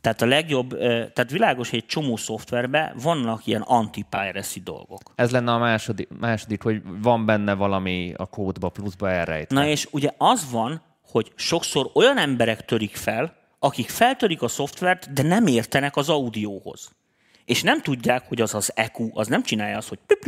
Tehát a legjobb, tehát világos, hogy egy csomó szoftverben vannak ilyen anti-piracy dolgok. Ez lenne a második, második, hogy van benne valami a kódba, pluszba elrejtve. Na és ugye az van, hogy sokszor olyan emberek törik fel, akik feltörik a szoftvert, de nem értenek az audióhoz. És nem tudják, hogy az az EQ, az nem csinálja azt, hogy plüp,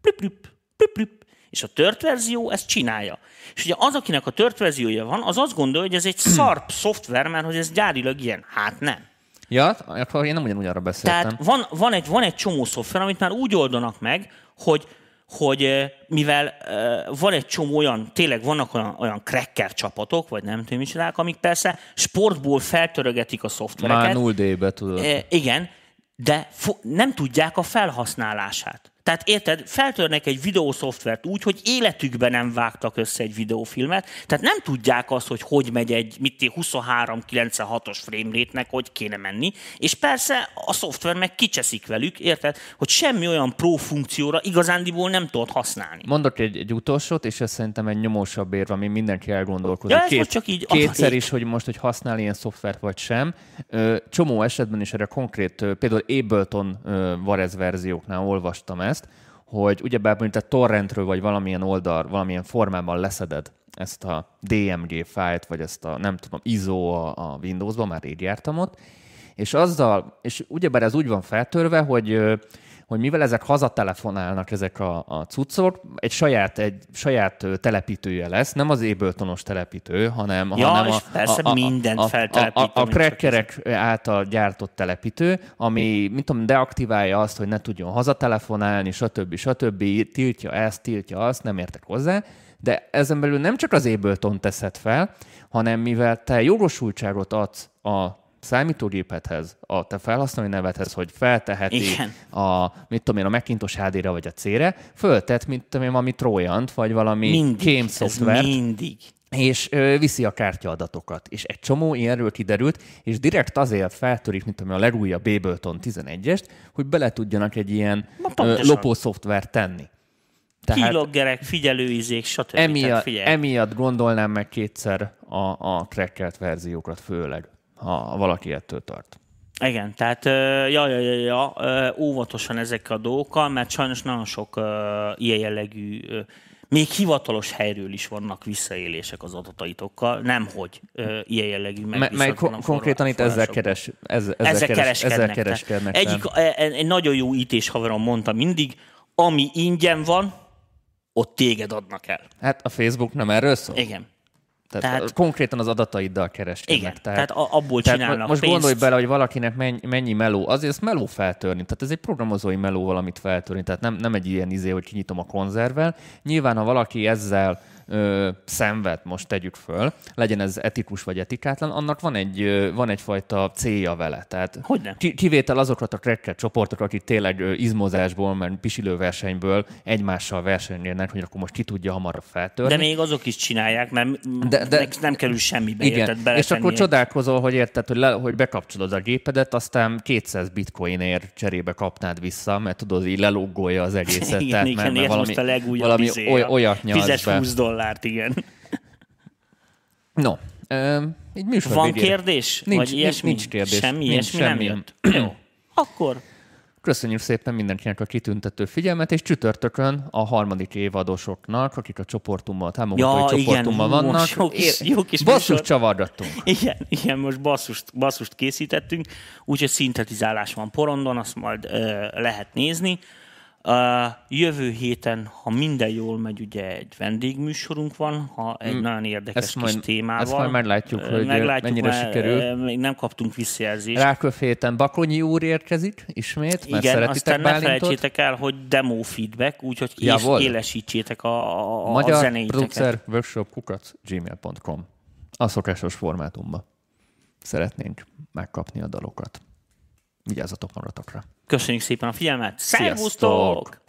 plüp, plüp, plüp, plüp. És a tört verzió ezt csinálja. És ugye az, akinek a tört verziója van, az azt gondolja, hogy ez egy (clears throat) szarp szoftver, mert hogy ez gyárilag ilyen. Hát nem. Ja, akkor én nem ugyanúgy arra beszéltem. Tehát van, van, egy, van egy csomó szoftver, amit már úgy oldanak meg, hogy, hogy eh, mivel eh, van egy csomó olyan, tényleg vannak olyan, olyan cracker csapatok, vagy nem tudom micsodák, amik persze sportból feltörögetik a szoftvereket. Már 0D-be tudod. E, igen, de fo- nem tudják a felhasználását. Tehát érted, feltörnek egy videószoftvert úgy, hogy életükben nem vágtak össze egy videófilmet, tehát nem tudják azt, hogy hogy megy egy mit 23-96-os frame rate-nek, hogy kéne menni, és persze a szoftver meg kicseszik velük, érted, hogy semmi olyan pro funkcióra igazándiból nem tudod használni. Mondok egy, egy utolsót, és ez szerintem egy nyomósabb érv, ami mindenki elgondolkozik. Ja, ez most csak így kétszer is, hogy most, hogy használ ilyen szoftvert vagy sem. Csomó esetben is erre konkrét, például Ableton Varez verzióknál olvastam ezt, hogy ugyebár mint a torrentről vagy valamilyen oldal, valamilyen formában leszeded ezt a DMG fájlt, vagy ezt a, nem tudom, ISO a, a Windowsban, már így jártam ott, és azzal, és ugyebár ez úgy van feltörve, hogy hogy mivel ezek hazatelefonálnak ezek a, a cuccok, egy saját, egy saját telepítője lesz, nem az Abletonos telepítő, hanem, Ja, hanem és a, persze a, a, mindent a, a, a, a crackerek által gyártott telepítő, ami, mint tudom, deaktiválja azt, hogy ne tudjon hazatelefonálni, stb. stb. Tiltja ezt, tiltja azt, nem értek hozzá, de ezen belül nem csak az Ableton teszed fel, hanem mivel te jogosultságot adsz a számítógépedhez, a te felhasználói nevedhez, hogy felteheti Igen. a, mit tudom én, a Macintosh HD-re vagy a C-re, föltett, mint tudom én, valami Trojant, vagy valami Mindig. kém szoftvert, mindig. és ö, viszi a kártyaadatokat. És egy csomó ilyenről kiderült, és direkt azért feltörik, mint ami a legújabb Ableton 11-est, hogy bele tudjanak egy ilyen ö, pontosan. lopó szoftvert tenni. Keyloggerek, figyelőizék, stb. Tehát emiatt, emiatt gondolnám meg kétszer a, a trackelt verziókat főleg, ha valaki ettől tart. Igen, tehát ja, ja, ja, ja, óvatosan ezekkel a dolgokkal, mert sajnos nagyon sok uh, ilyen jellegű, uh, még hivatalos helyről is vannak visszaélések az adataitokkal, nemhogy uh, ilyen jellegű Me- Meg kon- konkrétan itt ezzel, keres, ezzel, ezzel, ezzel keres, kereskednek. ezzel kereskednek. Egyik, e- egy nagyon jó ítés haverom mondta mindig, ami ingyen van, ott téged adnak el. Hát a Facebook nem erről szól? Igen. Tehát, Tehát- tehát konkrétan az adataiddal kereskednek. Igen, tehát a- abból tehát csinálnak Most pénzt. gondolj bele, hogy valakinek mennyi, mennyi meló, azért meló feltörni, tehát ez egy programozói meló valamit feltörni, tehát nem, nem egy ilyen izé, hogy kinyitom a konzervvel. Nyilván, ha valaki ezzel ö, szenved, most tegyük föl, legyen ez etikus vagy etikátlan, annak van, egy, ö, van egyfajta célja vele. Tehát Hogyne. ki- kivétel azokat a cracker csoportok, akik tényleg ö, izmozásból, mert pisilőversenyből egymással versenyérnek, hogy akkor most ki tudja hamarabb feltörni. De még azok is csinálják, mert De- de, nem kerül semmibe, Igen, érted? és akkor csodálkozol, hogy érted, hogy, le, hogy bekapcsolod a gépedet, aztán 200 bitcoinért cserébe kapnád vissza, mert tudod, így leloggolja az egészet. (laughs) Igen, tehát, igen, mert, mert valami, most a legújabb valami izé, olyat nyalsz Fizes be. 20 dollárt, igen. No, így műsor Van végére. kérdés? Nincs, Vagy ilyesmi? nincs kérdés. Semmi nincs ilyesmi semmi. nem jött? Jó. Akkor Köszönjük szépen mindenkinek a kitüntető figyelmet, és csütörtökön a harmadik évadosoknak, akik a csoportummal, támogatói Ja, igen, csoportummal hú, vannak. jó kis- jó kis műsor. csavargattunk. Igen, igen, most basszust, basszust készítettünk, úgyhogy szintetizálás van porondon, azt majd ö, lehet nézni. Uh, jövő héten, ha minden jól megy, ugye egy vendégműsorunk van, ha egy nagyon érdekes Mm. Ezt kis majd- témával. ezt majd meglátjuk, hogy mennyire mert, sikerül. Még nem kaptunk visszajelzést. Ráköv héten Bakonyi úr érkezik ismét, mert Igen, aztán ne Bálintot. felejtsétek el, hogy demo feedback, úgyhogy Ja, és élesítsétek a, a, a Magyar zenéiteket. producer workshop kukac gmail.com. A szokásos formátumban. Szeretnénk megkapni a dalokat. Vigyázzatok magatokra. Köszönjük szépen a figyelmet! Szervusztok!